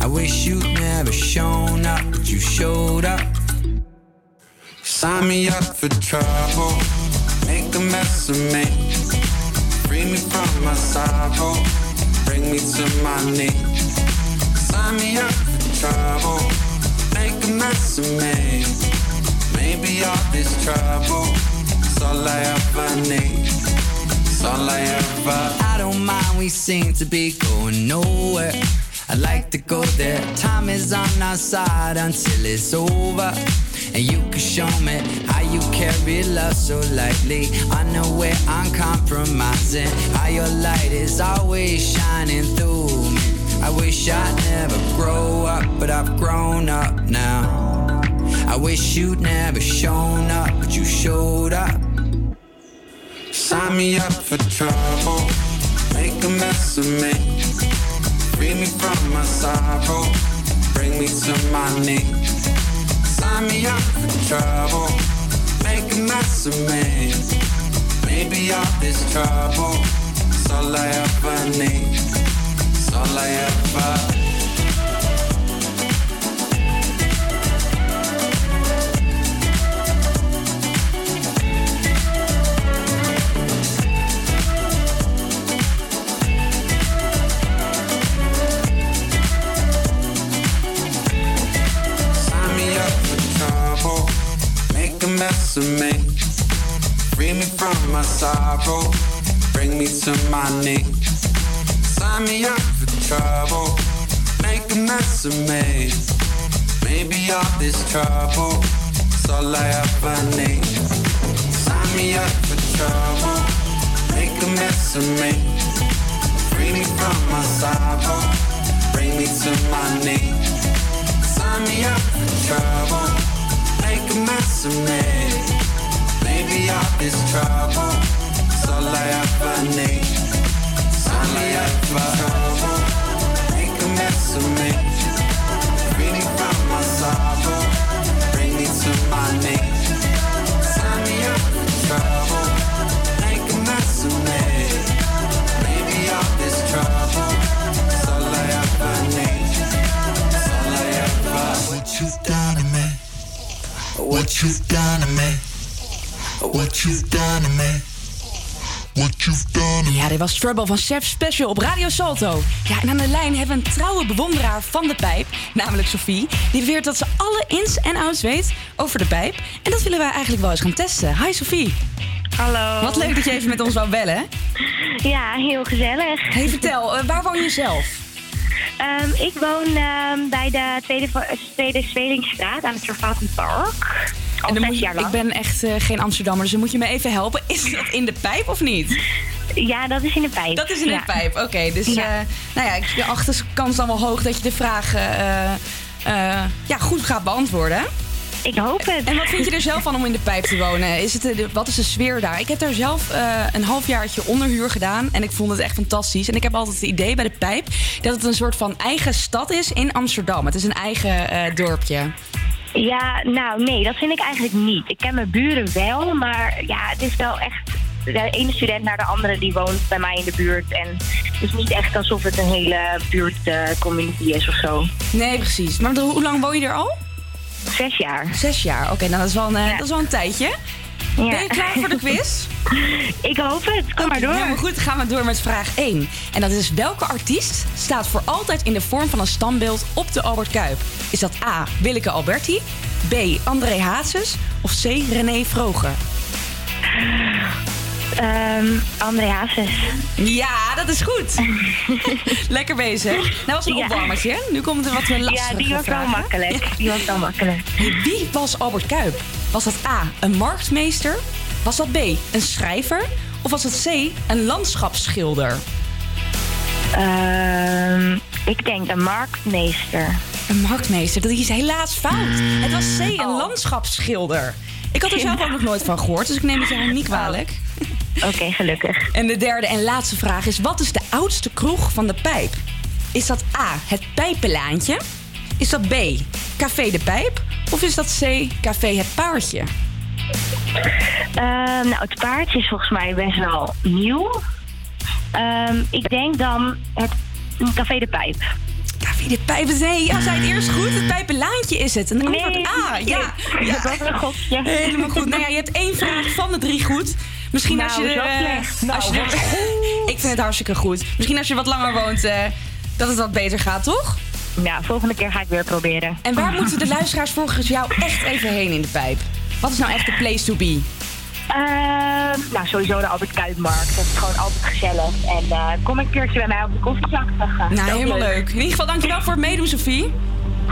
I wish you'd never shown up, but you showed up. Sign me up for trouble, make a mess of me. Free me from my sorrow, bring me to my knees. Sign me up for trouble, make a mess of me. Maybe all this trouble is all I ever need. I. I don't mind, we seem to be going nowhere. I like to go there. Time is on our side until it's over. And you can show me how you carry love so lightly. I know where I'm compromising. How your light is always shining through me. I wish I'd never grow up, but I've grown up now. I wish you'd never shown up, but you showed up. Me up for trouble, make a mess of me. Free me from my sorrow, bring me to my knees. Sign me up for trouble, make a mess of me. Maybe all this trouble is all I ever need. It's all I ever. Of me. Free me from my sorrow, bring me to my knees. Sign me up for trouble, make a mess of me. Maybe all this trouble is all I ever need. Sign me up for trouble, make a mess of me. Free me from my sorrow, bring me to my knees. Sign me up for trouble, mess of me. Maybe all this trouble is all I ever need. Sign me up for trouble, make a mess of me. Me from my sorrow, bring me to my knees. All is all I ever need. It's all I ever. What you've done what you've done to me, what you've done to me. What you've done Ja, dit was Trouble van Chef Special op Radio Salto. Ja, en aan de lijn hebben we een trouwe bewonderaar van de pijp, namelijk Sophie. Die beweert dat ze alle ins en outs weet over de pijp. En dat willen wij eigenlijk wel eens gaan testen. Hi Sophie. Hallo. Wat leuk dat je even met ons wou bellen. Ja, heel gezellig. Hey, vertel, eh, waar woon je zelf? Ehm, ik woon ehm, bij de Tweede, Tweede Zwelingstraat aan het Servatenpark. Al zes jaar lang. ik ben echt eh, geen Amsterdammer, dus dan moet je me even helpen. Is dat in de pijp of niet? Ja, dat is in de pijp. Dat is in Ja. de pijp, oké. dus Ja. eh, nou ja, de achterkans dan wel hoog dat je de vraag eh, ja, goed gaat beantwoorden. Ik hoop het. En wat vind je er zelf van om in de pijp te wonen? Is het, eh, de- wat is de sfeer daar? Ik heb daar zelf eh, een halfjaartje onderhuur gedaan en ik vond het echt fantastisch. En ik heb altijd het idee bij de pijp dat het een soort van eigen stad is in Amsterdam. Het is een eigen eh, dorpje. Ja, nou nee, dat vind ik eigenlijk niet. Ik ken mijn buren wel, maar ja, het is wel echt de ene student naar de andere die woont bij mij in de buurt. En het is niet echt alsof het een hele buurtcommunity is of zo. Nee, precies. Maar hoe lang woon je er al? Zes jaar. Zes jaar, oké, nou dat, is wel een, eh, dat is wel een tijdje. Ben je klaar voor de quiz? ik hoop het, kom maar door. Ja, maar goed, dan gaan we door met vraag 1. En dat is welke artiest staat voor altijd in de vorm van een standbeeld op de Albert Kuip? Is dat A. Willeke Alberti, B. André Hazes of C. René Vroger? Ehm, André Hazes. Ja, dat is goed. Lekker bezig. Nou was een Ja. opwarmertje. Nu komt er wat meer lastige Ja, die was wel makkelijk. Die was wel makkelijk. Wie was Albert Kuip? Was dat A, een marktmeester? Was dat B, een schrijver? Of was het C, een landschapsschilder? Ehm, ik denk een marktmeester. Een marktmeester, dat is helaas fout. Het was C, een Oh. landschapsschilder. Ik had er zelf ook nog nooit van gehoord, dus ik neem het jou niet kwalijk. Oké, gelukkig. En de derde en laatste vraag is: wat is de oudste kroeg van de pijp? Is dat A, het Pijpenlaantje? Is dat B, Café de Pijp? Of is dat C, Café het Paardje? Ehm, nou, het paardje is volgens mij best wel nieuw. Ehm, ik denk dan het Café de Pijp. Café de Pijp, nee, ja, zei het eerst goed. Het Pijpenlaantje is het. Een antwoord A, ja. ja. Dat was een gokje. Helemaal goed. Nou ja, je hebt één vraag van de drie goed. Misschien Nou, als je er... eh, slecht. als je Nou, er- ik vind het hartstikke goed. Misschien als je wat langer woont, eh, dat het wat beter gaat, toch? Ja, volgende keer ga ik weer proberen. En waar moeten de luisteraars volgens jou echt even heen in de pijp? Wat is nou echt de place to be? Ehm, nou, sowieso de Albert Kuipmarkt. Dat is gewoon altijd gezellig. En eh, kom een keertje bij mij op de koffiezak. Nou, helemaal leuk. In ieder geval dankjewel voor het meedoen, Sophie.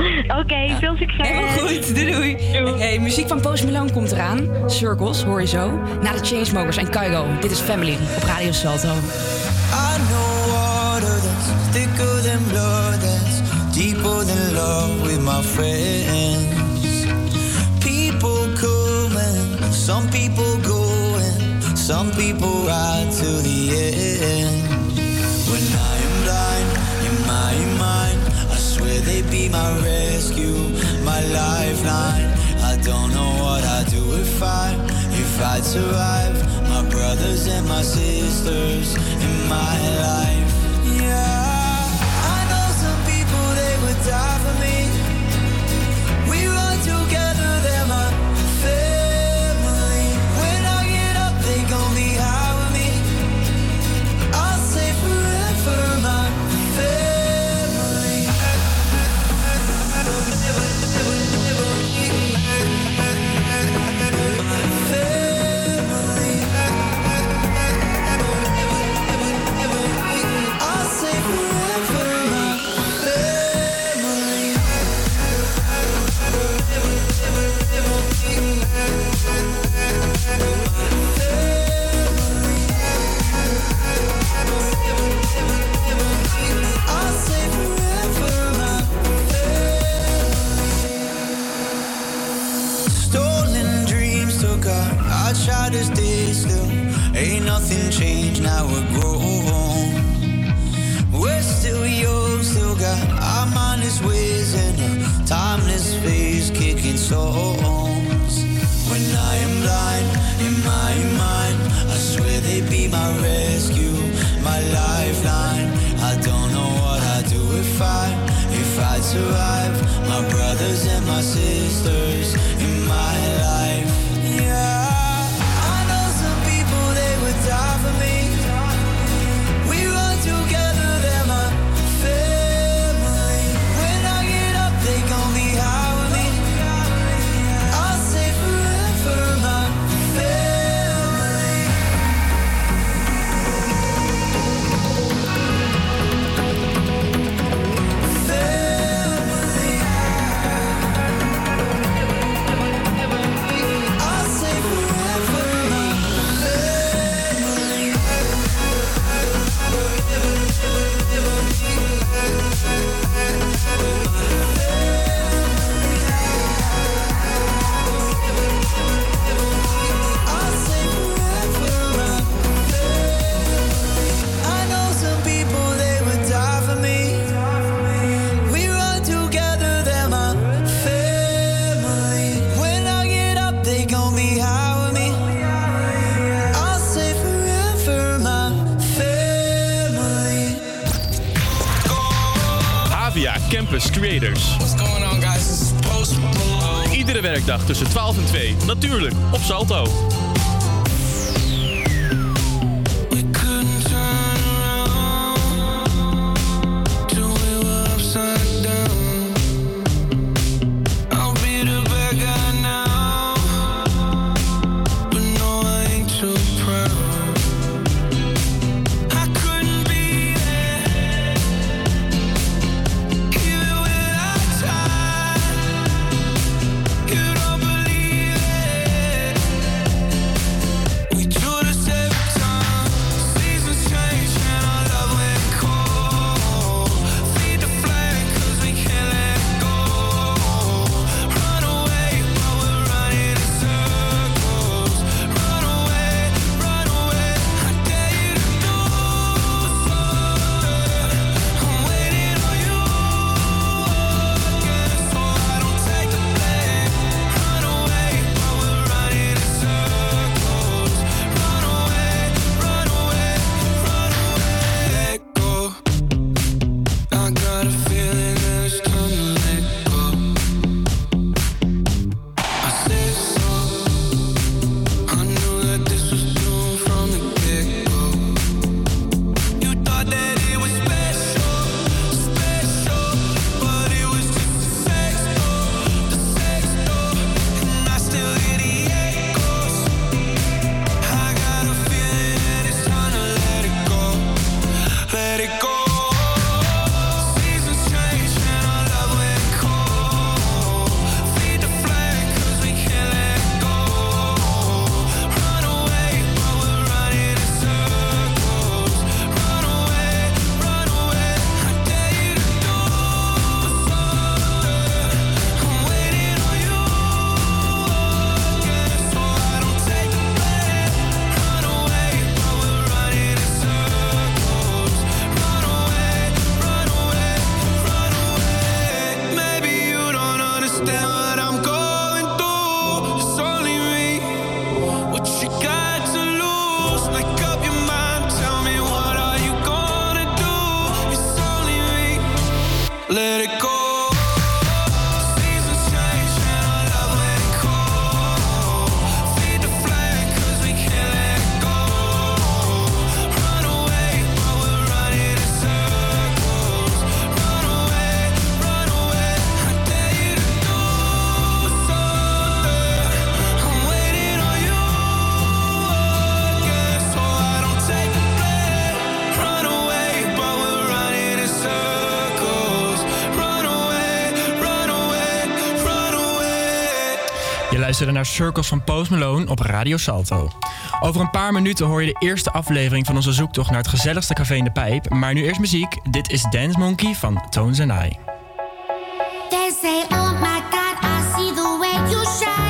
Oké, veel succes. Helemaal goed, doei doei. Hey, muziek van Post Malone komt eraan. Circles, hoor je zo. Na de Chainsmokers en Kygo. Dit is Family op Radio Salto. I know water that's thicker than blood, that's deeper than love with my friends. People come and some people go, and some people ride to the end. When I Swear they be my rescue, my lifeline. I don't know what I'd do if I, if I'd survive. My brothers and my sisters in my life. Yeah, Nothing changed, now we're grown. We're still young, still got our mindless ways and a timeless phase kicking songs. When I am blind in my mind, I swear they be my rescue, my lifeline. I don't know what I'd do if I, if I'd survive. My brothers and my sisters in my life. For me. Tussen 12 en 2. Natuurlijk op Salto. Luisterde naar Circles van Post Malone op Radio Salto. Over een paar minuten hoor je de eerste aflevering van onze zoektocht naar het gezelligste café in de pijp. Maar nu eerst muziek. Dit is Dance Monkey van Tones and I. Oh my God, I see the way you shine.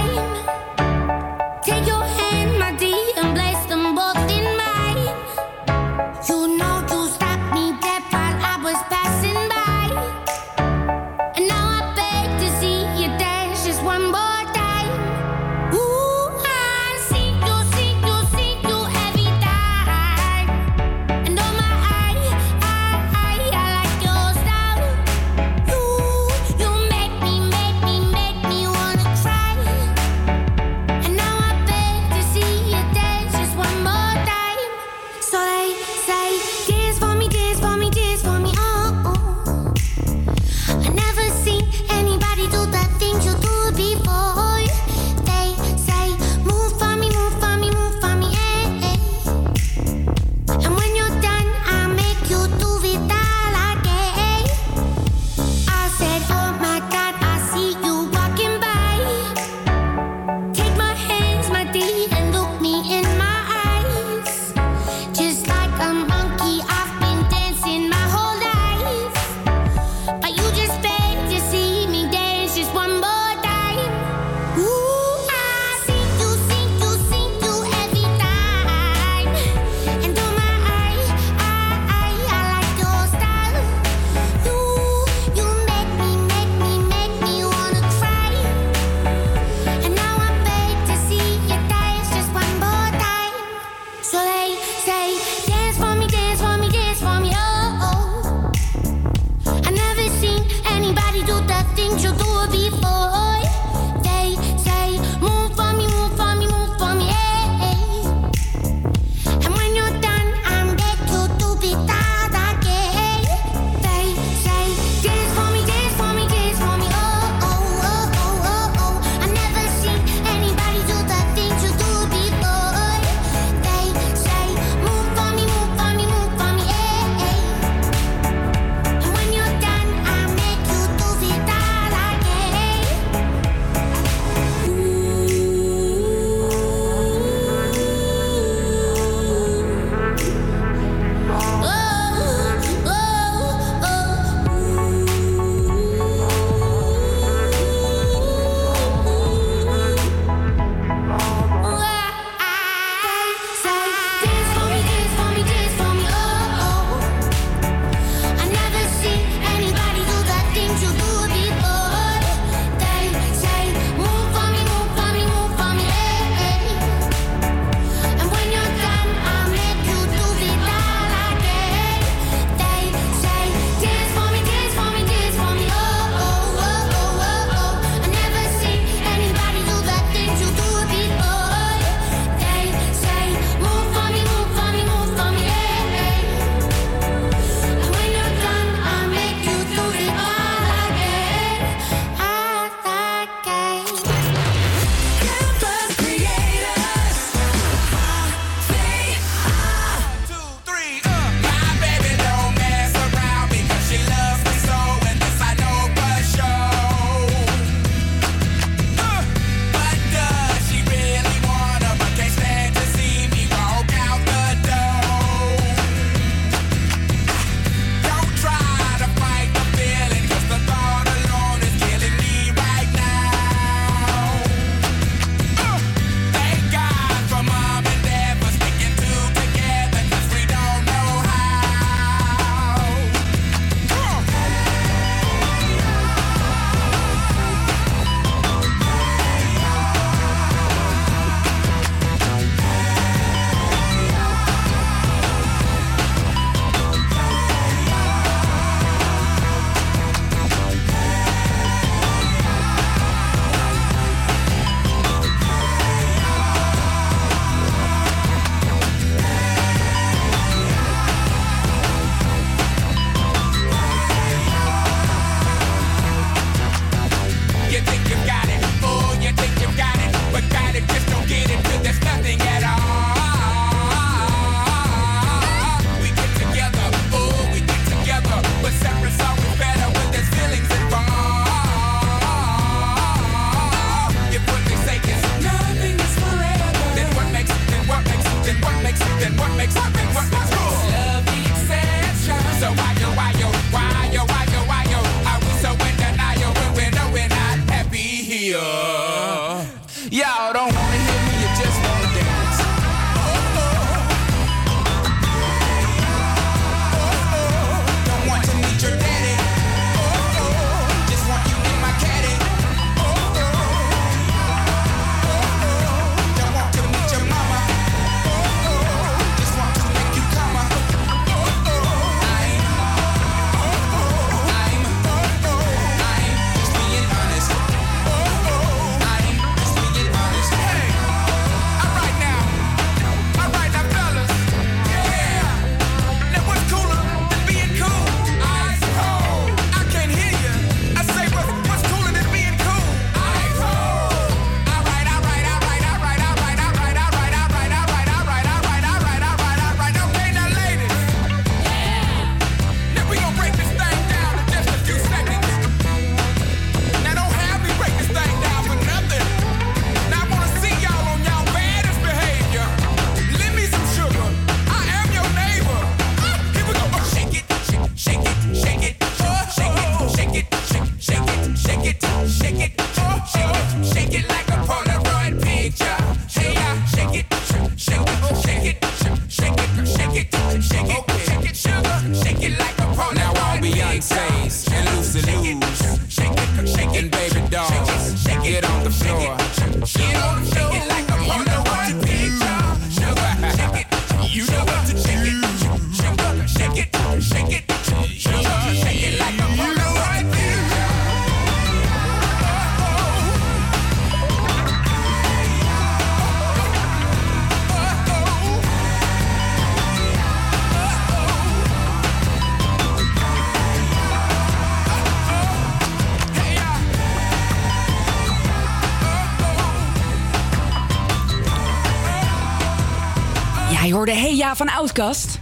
hoorde Hey Ja van Outcast.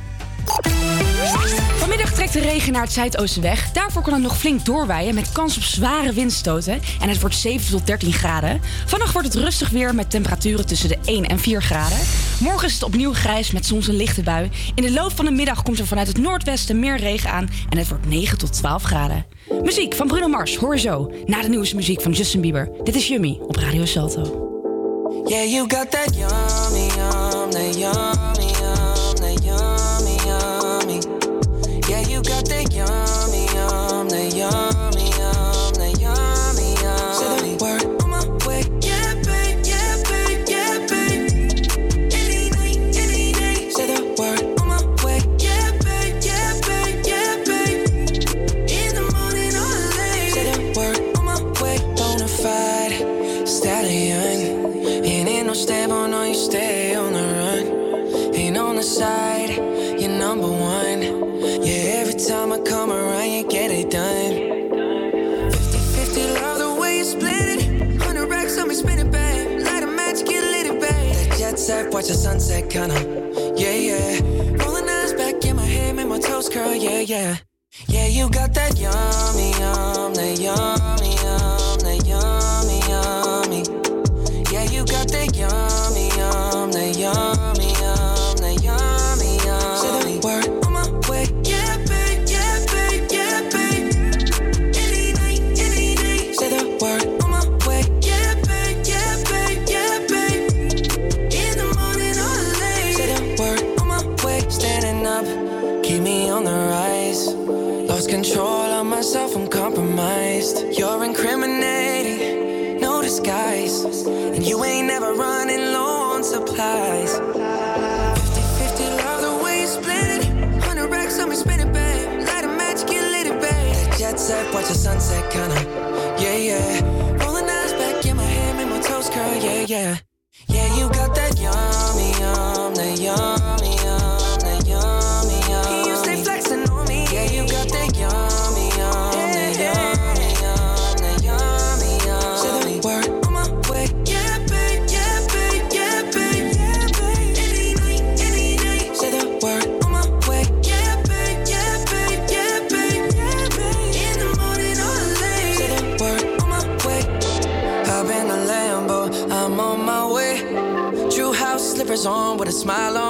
Vanmiddag trekt de regen naar het zuidoosten weg. Daarvoor kan het nog flink doorwaaien met kans op zware windstoten. En het wordt 7 tot 13 graden. Vannacht wordt het rustig weer met temperaturen tussen de 1 en 4 graden. Morgen is het opnieuw grijs met soms een lichte bui. In de loop van de middag komt er vanuit het noordwesten meer regen aan. En het wordt 9 tot 12 graden. Muziek van Bruno Mars, hoor je zo. Na de nieuwste muziek van Justin Bieber. Dit is Yummy op Radio Salto. Yeah, you got that yummy. yeah. Yeah, you got that young sunset, watch the sunset, kinda. Yeah, yeah. Rolling eyes back in my hair, make my toes curl, yeah, yeah. on with a smile on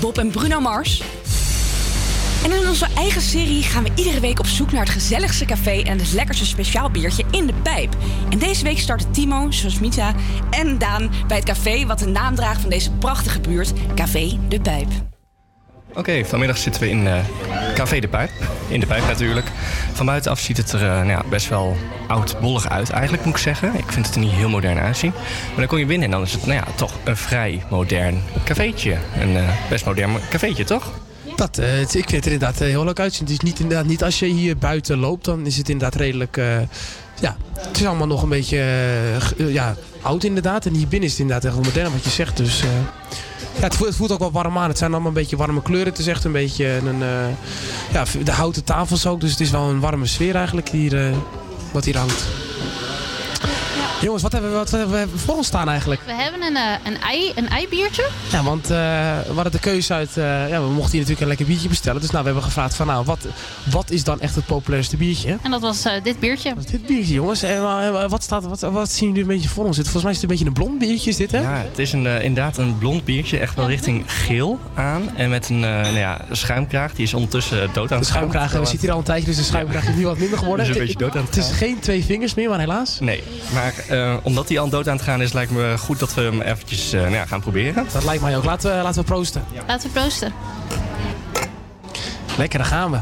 Bob en Bruno Mars. En in onze eigen serie gaan we iedere week op zoek naar het gezelligste café en het lekkerste speciaal biertje in de pijp. En deze week starten Timo, Sosmita en Daan bij het café wat de naam draagt van deze prachtige buurt, Café de Pijp. Oké, vanmiddag zitten we in eh, Café de Pijp. In de Pijp natuurlijk. Van buitenaf ziet het er eh, nou ja, best wel oud-bollig uit, eigenlijk moet ik zeggen. Ik vind het er niet heel modern uitzien. Maar dan kom je binnen en dan is het nou ja, toch een vrij modern cafeetje. Een eh, best modern cafeetje, toch? Dat, eh, ik vind het er inderdaad heel leuk uitzien. Het is niet, inderdaad, niet als je hier buiten loopt, dan is het inderdaad redelijk... ja, het is allemaal nog een beetje ja, oud inderdaad. En hier binnen is het inderdaad echt wel modern wat je zegt. Dus eh, ja, het voelt, ook wel warm aan. Het zijn allemaal een beetje warme kleuren. Het is echt een beetje een... eh, ja, de houten tafels ook. Dus het is wel een warme sfeer eigenlijk hier, eh, wat hier hangt. Jongens, wat hebben, we, wat hebben we voor ons staan eigenlijk? We hebben een, eh, een, ei, een eibiertje. Ja, want eh, we hadden de keuze uit... eh, ja, we mochten hier natuurlijk een lekker biertje bestellen. Dus nou, we hebben gevraagd van nou, wat, wat is dan echt het populairste biertje? En dat was eh, dit biertje. Dit biertje, jongens. En, wat, staat, wat, wat zien jullie een beetje voor ons zitten? Volgens mij is het een beetje een blond biertje, is dit hè? Ja, het is een, eh, inderdaad een blond biertje, echt wel richting geel aan. En met een eh, nou ja, schuimkraag, die is ondertussen dood aan De het gaan. schuimkraag, we zitten hier al een tijdje, dus de schuimkraag is nu wat minder geworden. Dus een beetje dood aan het Het is geen twee vingers meer, maar helaas. Nee, maar eh, omdat hij al dood aan het gaan is, lijkt me goed dat we hem eventjes eh, nou ja, gaan proberen. Dat lijkt mij ook. Laten we, laten we proosten. Laten we proosten. Lekker, daar gaan we.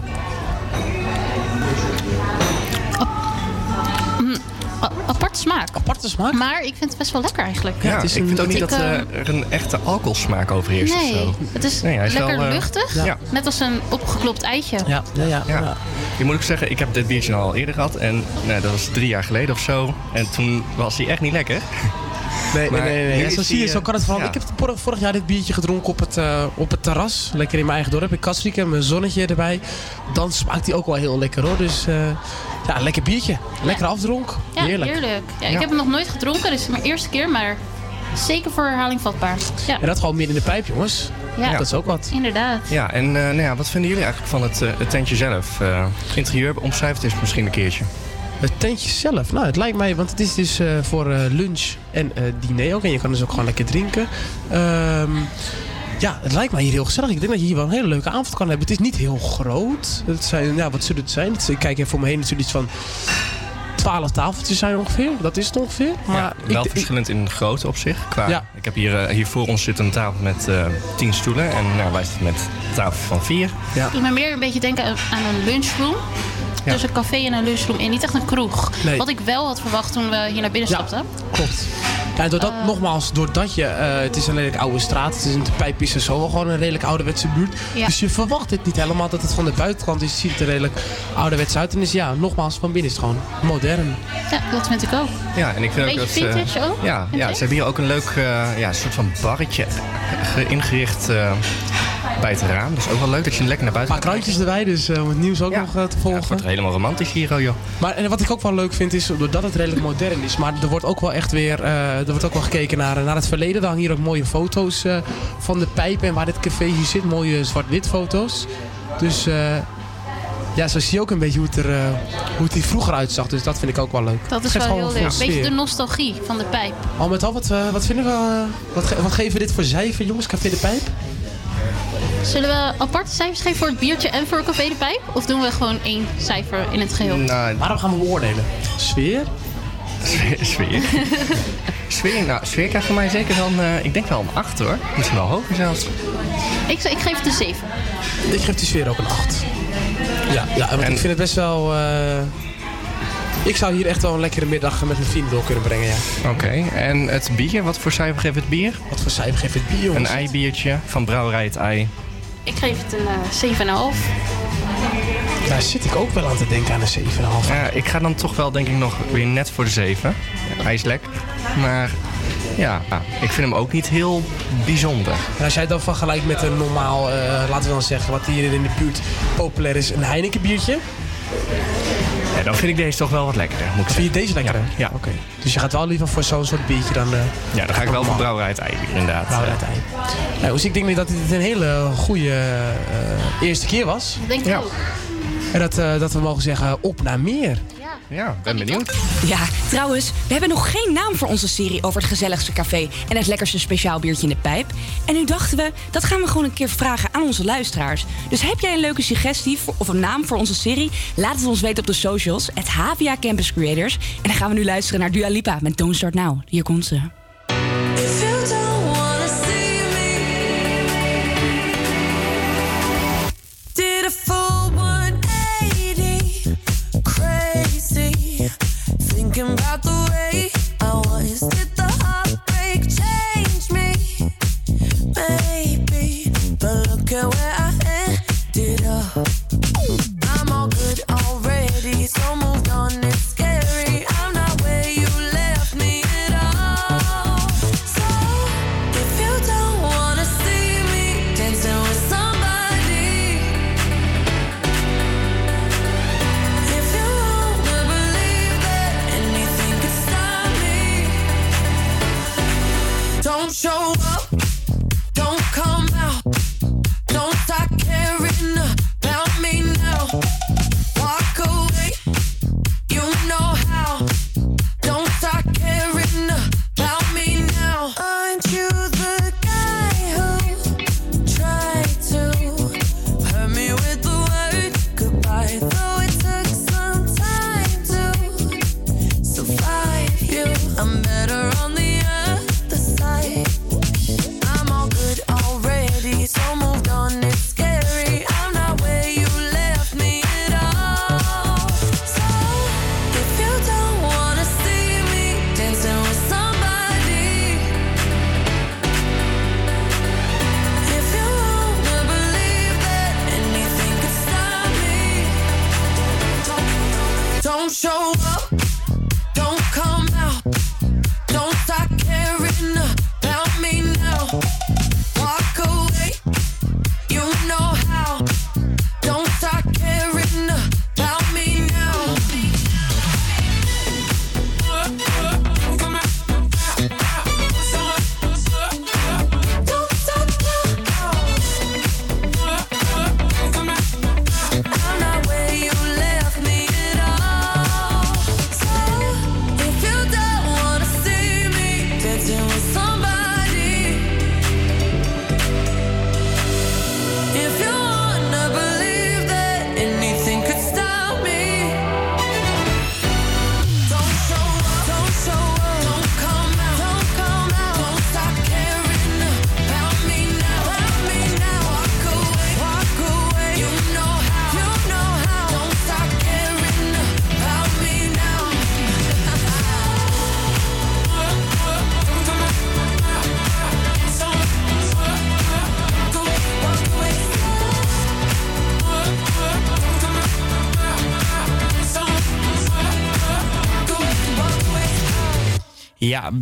Aparte smaak. Aparte smaak? Maar ik vind het best wel lekker eigenlijk. Ja, ik vind ook niet dat Ik, eh, er een echte alcoholsmaak overheerst of Nee, zo. het is Nee, is lekker wel, eh, luchtig. ja. Net als een opgeklopt eitje. Ja, ja, ja. Ja. Ik moet ook zeggen, ik heb dit biertje al eerder gehad. En nou, dat was drie jaar geleden of zo. En toen was hij echt niet lekker. Nee, Maar nee, nee. is zo zie je, zo eh, kan het vooral. ja. Ik heb vorig, jaar dit biertje gedronken op het, eh, op het terras. Lekker in mijn eigen dorp, in Kastriken. Mijn zonnetje erbij. Dan smaakt hij ook wel heel lekker hoor. Dus eh, ja, lekker biertje. Lekker afdronk. Ja, heerlijk. heerlijk. Ja, ik Ja. heb hem nog nooit gedronken, dus het is mijn eerste keer, maar zeker voor herhaling vatbaar. Ja, En dat gewoon meer in de pijp, jongens. Ja. Dat is ook wat. inderdaad. Ja, en eh, nou ja, wat vinden jullie eigenlijk van het, eh, het tentje zelf? Eh, interieur, omschrijf het eens misschien een keertje. Het tentje zelf, nou het lijkt mij, want het is dus eh, voor eh, lunch en eh, diner ook. En je kan dus ook gewoon lekker drinken. Ehm, ja, het lijkt mij hier heel gezellig. Ik denk dat je hier wel een hele leuke avond kan hebben. Het is niet heel groot. Het zijn, ja, wat zullen het zijn? Het- Ik kijk even voor me heen, het zullen iets van 12 tafeltjes zijn ongeveer. Dat is het ongeveer. Maar ja, ik- wel ik- verschillend in grootte op zich. Qua, Ja. Ik heb hier, hier voor ons zit een tafel met eh 10 stoelen. En nou, wij zitten met een tafel van 4. Ja. Doet me meer een beetje denken aan aan een lunchroom. Ja. Dus een café en een lunchroom en niet echt een kroeg. Nee. Wat ik wel had verwacht toen we hier naar binnen Ja. stapten. Klopt. Ja, en doordat, nogmaals, doordat je, eh, het is een redelijk oude straat, het is een de pijp is er zo wel gewoon een redelijk ouderwetse buurt. Ja. Dus je verwacht het niet helemaal dat het van de buitenkant is, ziet er redelijk ouderwets uit. En is ja, nogmaals, van binnen is het gewoon modern. Ja, dat vind ik ook. Ja, en ik vind ook dat... Eh, vintage ook, Ja, ja ze hebben hier ook een leuk eh, ja, soort van barretje ge- ingericht eh, bij het raam. Dus ook wel leuk dat je lekker naar buiten Een paar krantjes erbij, dus eh, om het nieuws ook nog eh, te volgen. Het wordt helemaal romantisch hier, oh, joh. Maar en wat ik ook wel leuk vind is, doordat het redelijk modern is, maar er wordt ook wel echt weer, eh, er wordt ook wel gekeken naar, naar het verleden. Er hangen hier ook mooie foto's eh, van de pijp en waar dit café hier zit, mooie zwart-wit foto's. Dus eh, ja, zo zie je ook een beetje hoe het er, eh, hoe het hier vroeger uitzag. Dus dat vind ik ook wel leuk. Dat is wel gewoon heel leuk. veel Beetje de nostalgie van de pijp. Al met al, wat, wat vinden we, wat, ge- wat geven we dit voor cijfer jongens, Café de Pijp? Zullen we aparte cijfers geven voor het biertje en voor Café de Pijp? Of doen we gewoon één cijfer in het geheel? Nou, Waarom gaan we beoordelen? Sfeer? Sfeer? Sfeer, sfeer, nou, sfeer krijgt voor mij zeker een, eh, ik denk wel een 8 hoor. Misschien wel hoger zelfs. Ik, ik geef het een 7. Ik geef die sfeer ook een 8. Ja, ja want ik vind het best wel... eh, ik zou hier echt wel een lekkere middag met mijn vrienden door kunnen brengen, ja. Oké, en het bier, wat voor cijfer geeft het bier? Wat voor cijfer geeft het bier, jongens? Een eibiertje van Brouwerij het Ei. Ik geef het een eh 7,5. Daar zit ik ook wel aan te denken aan een 7,5. Ja, ik ga dan toch wel denk ik nog weer net voor de 7. Hij is lekker. Maar ja, ik vind hem ook niet heel bijzonder. En als jij het dan vergelijkt met een normaal, eh, laten we dan zeggen, wat hier in de buurt populair is, een Heineken biertje. Ja, dan vind ik deze toch wel wat lekkerder, moet ik Vind je deze lekkerder? Ja. Oké. Dus je gaat wel liever voor zo'n soort biertje dan... eh Ja, dan ga ik wel voor Brouwerij het Ei inderdaad. Brouwerij het Ei. Nou, dus ik denk dat dit een hele goede eh, eerste keer was. Denk ik ook. En dat, eh, dat we mogen zeggen, op naar meer. Ja, ben benieuwd. Ja, trouwens, we hebben nog geen naam voor onze serie over het gezelligste café en het lekkerste speciaal biertje in de pijp. En nu dachten we, dat gaan we gewoon een keer vragen aan onze luisteraars. Dus heb jij een leuke suggestie voor, of een naam voor onze serie? Laat het ons weten op de socials, het HVA Campus Creators. En dan gaan we nu luisteren naar Dua Lipa met Don't Start Now. Hier komt ze. I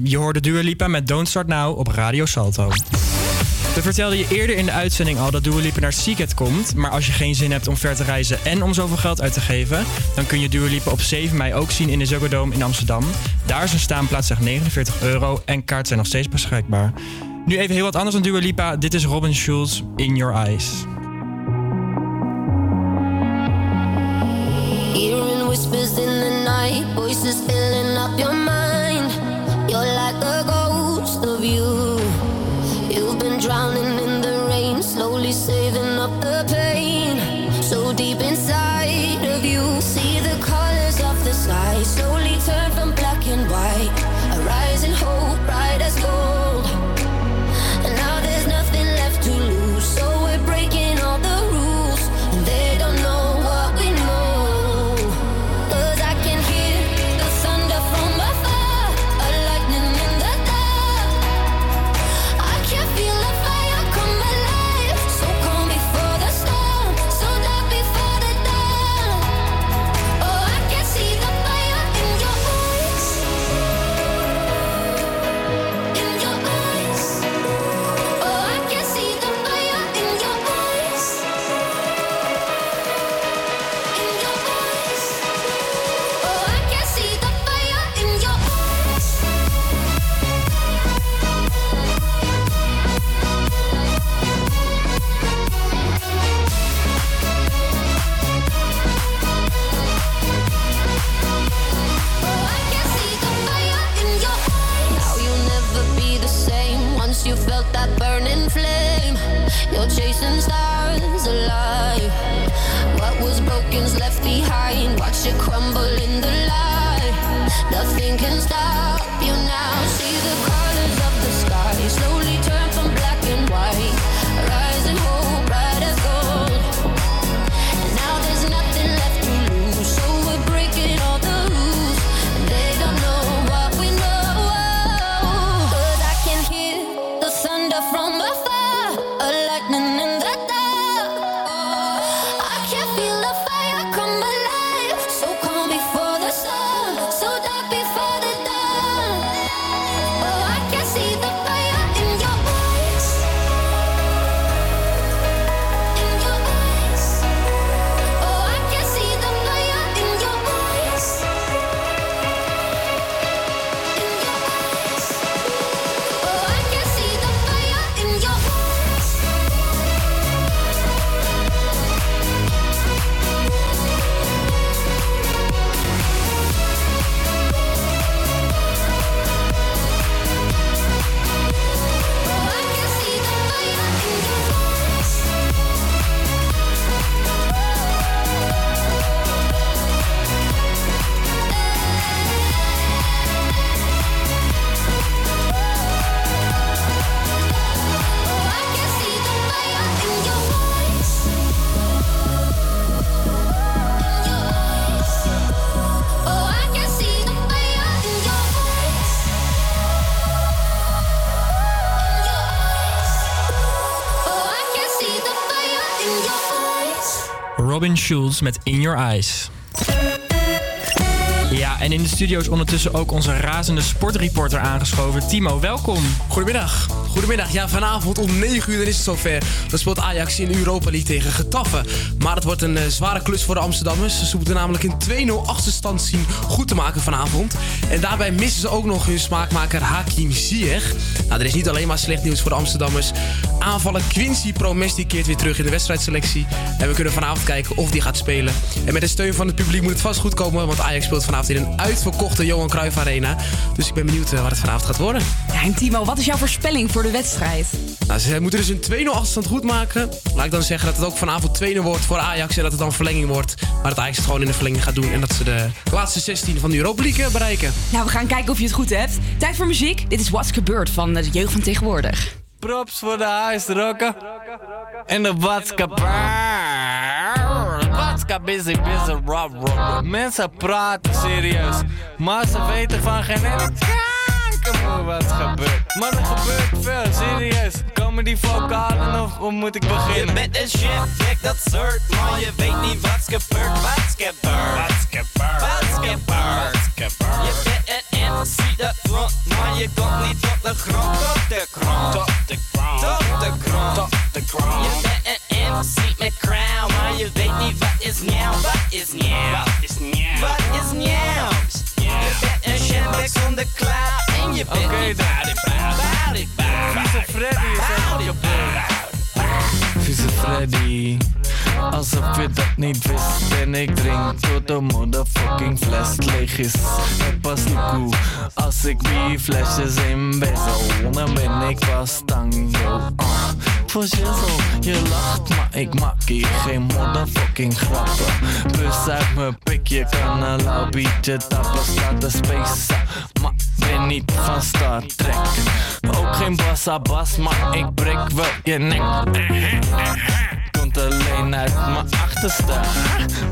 Je hoorde Dua Lipa met Don't Start Now op Radio Salto. We vertelden je eerder in de uitzending al dat Dua Lipa naar Seagate komt. Maar als je geen zin hebt om ver te reizen en om zoveel geld uit te geven... dan kun je Dua Lipa op 7 mei ook zien in de Ziggo Dome in Amsterdam. Daar is een staanplaats echt 49 euro en kaarten zijn nog steeds beschikbaar. Nu even heel wat anders dan Dua Lipa. Dit is Robin Schulz, In Your Eyes. Hearing whispers in the night, voices filling up your mind. Of you. Met In Your Eyes. Ja, en in de studio is ondertussen ook onze razende sportreporter aangeschoven. Timo, welkom. Goedemiddag. Goedemiddag. Ja, vanavond om 9 uur is het zover. Dan speelt Ajax in Europa League tegen Getafe. Maar het wordt een eh, zware klus voor de Amsterdammers. Ze moeten namelijk een 2-0 achterstand zien goed te maken vanavond. En daarbij missen ze ook nog hun smaakmaker Hakim Ziyech. Nou, er is niet alleen maar slecht nieuws voor de Amsterdammers. Aanvaller Quincy Promesti keert weer terug in de wedstrijdselectie. En we kunnen vanavond kijken of die gaat spelen. En met de steun van het publiek moet het vast goed komen. Want Ajax speelt vanavond in een uitverkochte Johan Cruijff Arena. Dus ik ben benieuwd eh, wat het vanavond gaat worden. Timo, wat is jouw voorspelling voor de wedstrijd? Nou, ze moeten dus een 2-0 achterstand goed maken. Laat ik dan zeggen dat het ook vanavond 2-0 wordt voor Ajax. En dat het dan verlenging wordt. Maar dat Ajax het gewoon in de verlenging gaat doen. En dat ze de laatste 16 van de Europa League eh, bereiken. Nou, we gaan kijken of je het goed hebt. Tijd voor muziek. Dit is What's Gebeurd van de jeugd van tegenwoordig. Props voor de huisrokken. En de watska Watska busy busy rob rob. Mensen praten serieus. Maar ze weten van geen ene wat gebeurt. Maar er gebeurt veel, serieus. Komen die vocalen of hoe moet ik beginnen? Je bent een kijk dat soort, maar je weet niet wat's gebeurd. Wat's gebeurd. Wat's gebeurd. Wat's gebeurd. Je bent een MC, dat front, maar maar je komt niet tot de grond. Tot de grond. Tot de grond. Tot de grond. Tot de grond. Je bent een MC met crown, maar je weet niet wat is nieuw. Wat is nieuw? Wat is nieuw? Wat is nieuw? Je bent een zonder klaar en je bent niet op Vieze Freddy. Alsof je dat niet wist En ik drink tot de motherfucking fles leeg is. En pas cool Als ik die flesjes in bezel. Dan ben ik pas tango uh. Voor shizzle, je lacht maar ik maak hier geen motherfucking grappen. Bus uit mijn pik, je kan een lauw tappen. Staat de space maar ben niet van Star Trek. Ook geen bassa bas, maar ik breek wel je nek Komt alleen uit mijn achterste.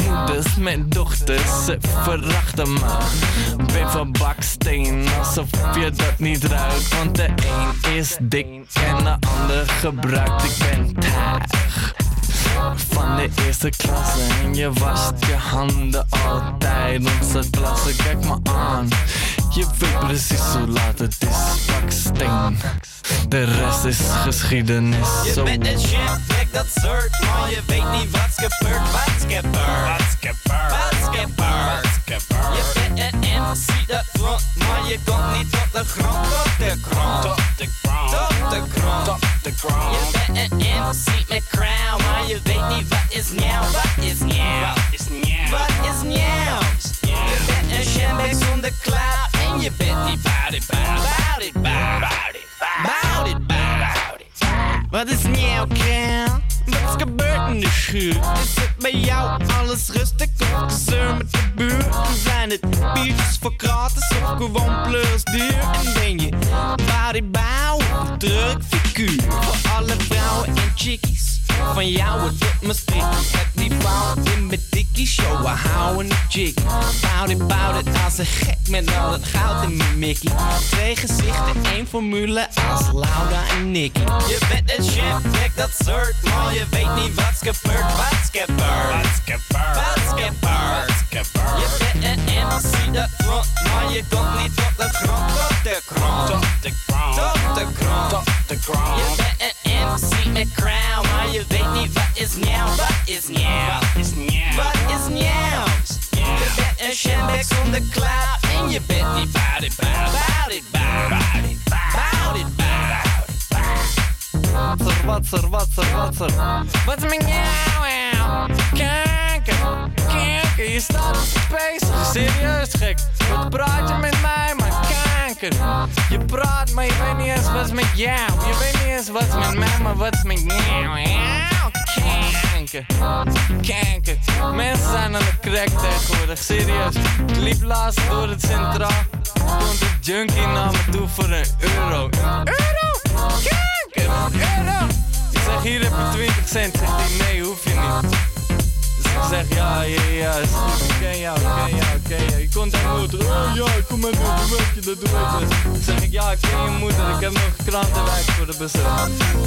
Moeders met dochters, ze verachten me. Ben van baksteen, alsof je dat niet ruikt. Want de een is dik en de ander gebruikt. Ik ben tuig van de eerste klasse En je wast je handen altijd. Onze klasse, kijk me aan Je weet precies hoe laat het is. Baksteen De rest is geschiedenis. Je Zo. bent een shitback, dat soort man. Je weet niet wat's gebeurd, wat's gebeurd Wat's gebeurd, wat's gebeurd Je bent een MC, dat front man. Je komt niet tot de grond, tot de grond. Tot de grond, tot de grond Tot de grond Je bent een MC met crown Maar je weet niet wat is nieuw, wat is nieuw Wat is nieuw, wat is nieuw Je bent een shitback zonder cloud. En je bent niet bout it, bout it, bout it, bout it, bout it wat is nieuw, Kel? Wat is gebeurd in de schuur? Is het bij jou alles rustig of gezeur met de buurt? Zijn het biertjes voor gratis of gewoon plus duur? En ben je bodybouw of een druk figuur? Voor alle vrouwen en chickies van jou het doet me sticky Het niveau in mijn dikkie show, we houden een jiggy Bout it, bout it, als een gek met al het goud in mijn mickey Twee gezichten, één formule als Laura en Nicky. Je bent een shitback, dat soort man Je weet niet wat's gebeurd, wat's gebeurd? Wat's gebeurd, wat's gebeurd? Je bent een MC, dat front man Je komt niet tot de grond, tot de grond. Tot de grond, tot de grond, tot de grond. Je bent een MC met crown Maar je weet niet wat is nieuw, wat is nieuw Wat is nieuw, wat is nieuw Je bent een shambek zonder cloud. En je bent niet bout it, bout it, bout it, bout it, bout it, Wat er, wat er, wat er, wat is met jou? Kijken, kijken, je staat op space. Serieus gek, wat praat je met mij, man? Je praat, maar je weet niet eens wat met jou. Je weet niet eens wat met mij, maar wat met jou? Kijken, kijken, mensen zijn aan de crack tegenwoordig, serieus. Ik liep laatst door het centraal, komt een junkie naar me toe voor een euro. Euro? Een euro? Ik zeg, hier heb je 20 cent. Zegt hij, nee, hoef je niet. Dus zeg, ja, ja, ja, goed. Ik ken jou, ik ken jou, ik ken jou. Je komt aan moeder. Oh ja, kom maar doen, doe weet je, dat doe ik. Dan zeg ik, ja, ik ken je moeder. Ik heb nog krantenwijk voor de bezit.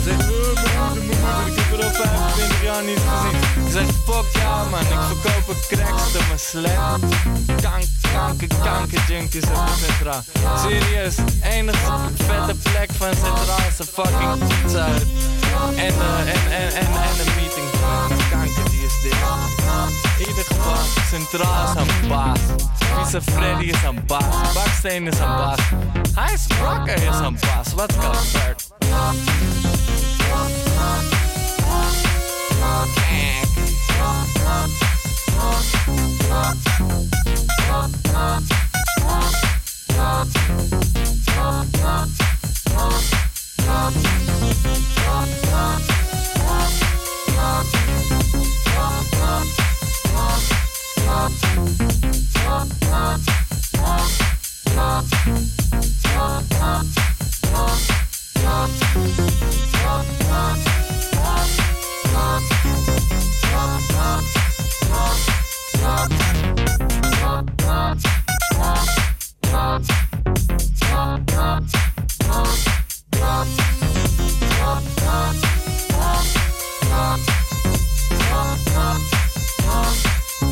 Zegt, oh, mijn moeder, mijn moeder. Ik heb er al 25 jaar niet gezien. Zeg, fuck jou, man. Ik verkoop een cracks mijn slet. Kank, kanker, kanker junkies de centraal. Serieus, enige vette plek van centraal is een fucking pizza. En, eh, en, en, en, en een meeting. Kanker, is dit? Ieder gewas, centraal is een baas. Vieze Freddy is een baas. Baksteen is een baas. Hij is rocker is een baas. Wat kan Bert? Thank you. Rock, rock, rock, rock.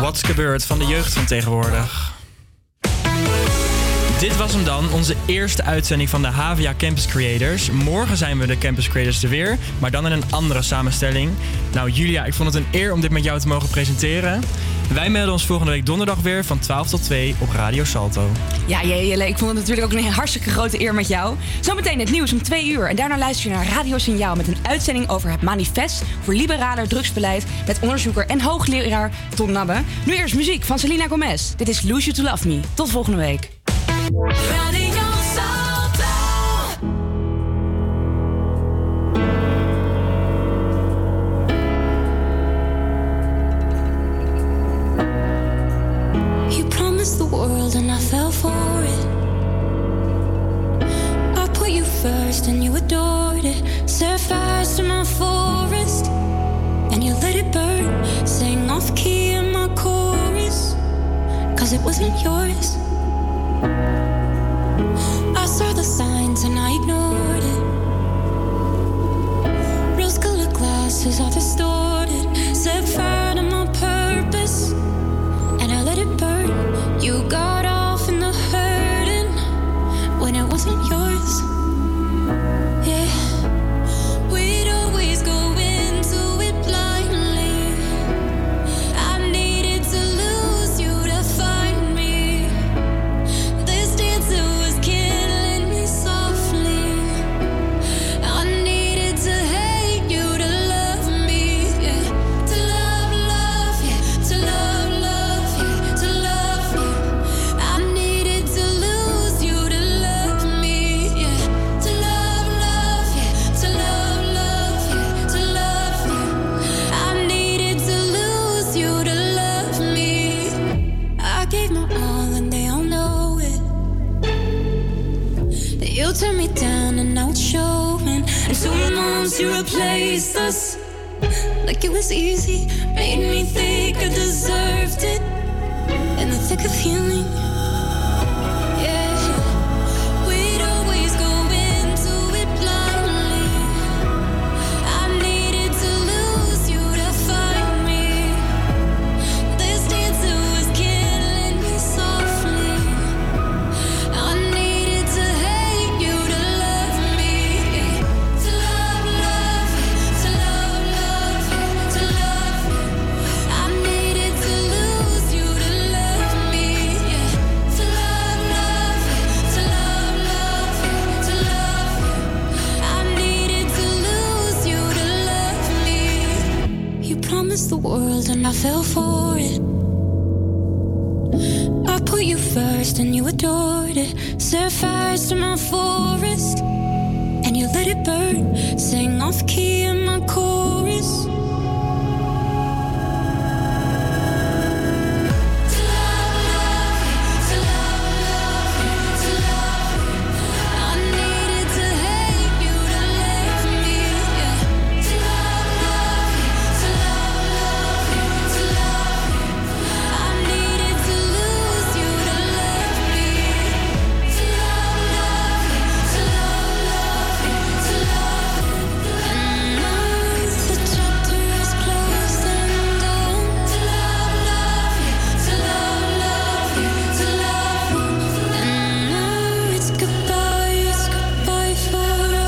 Wat gebeurt van de jeugd van tegenwoordig? Dit was hem dan, onze eerste uitzending van de Havia Campus Creators. Morgen zijn we de Campus Creators er weer, maar dan in een andere samenstelling. Nou Julia, ik vond het een eer om dit met jou te mogen presenteren. Wij melden ons volgende week donderdag weer van 12 tot 2 op Radio Salto. Ja, Jelle, ik vond het natuurlijk ook een hartstikke grote eer met jou. Zometeen het nieuws om 2 uur. En daarna luister je naar Radio Signaal met een uitzending over het manifest voor liberaler drugsbeleid met onderzoeker en hoogleraar Tom Nabbe. Nu eerst muziek van Selena Gomez. Dit is Lose You to Love Me. Tot volgende week. Running.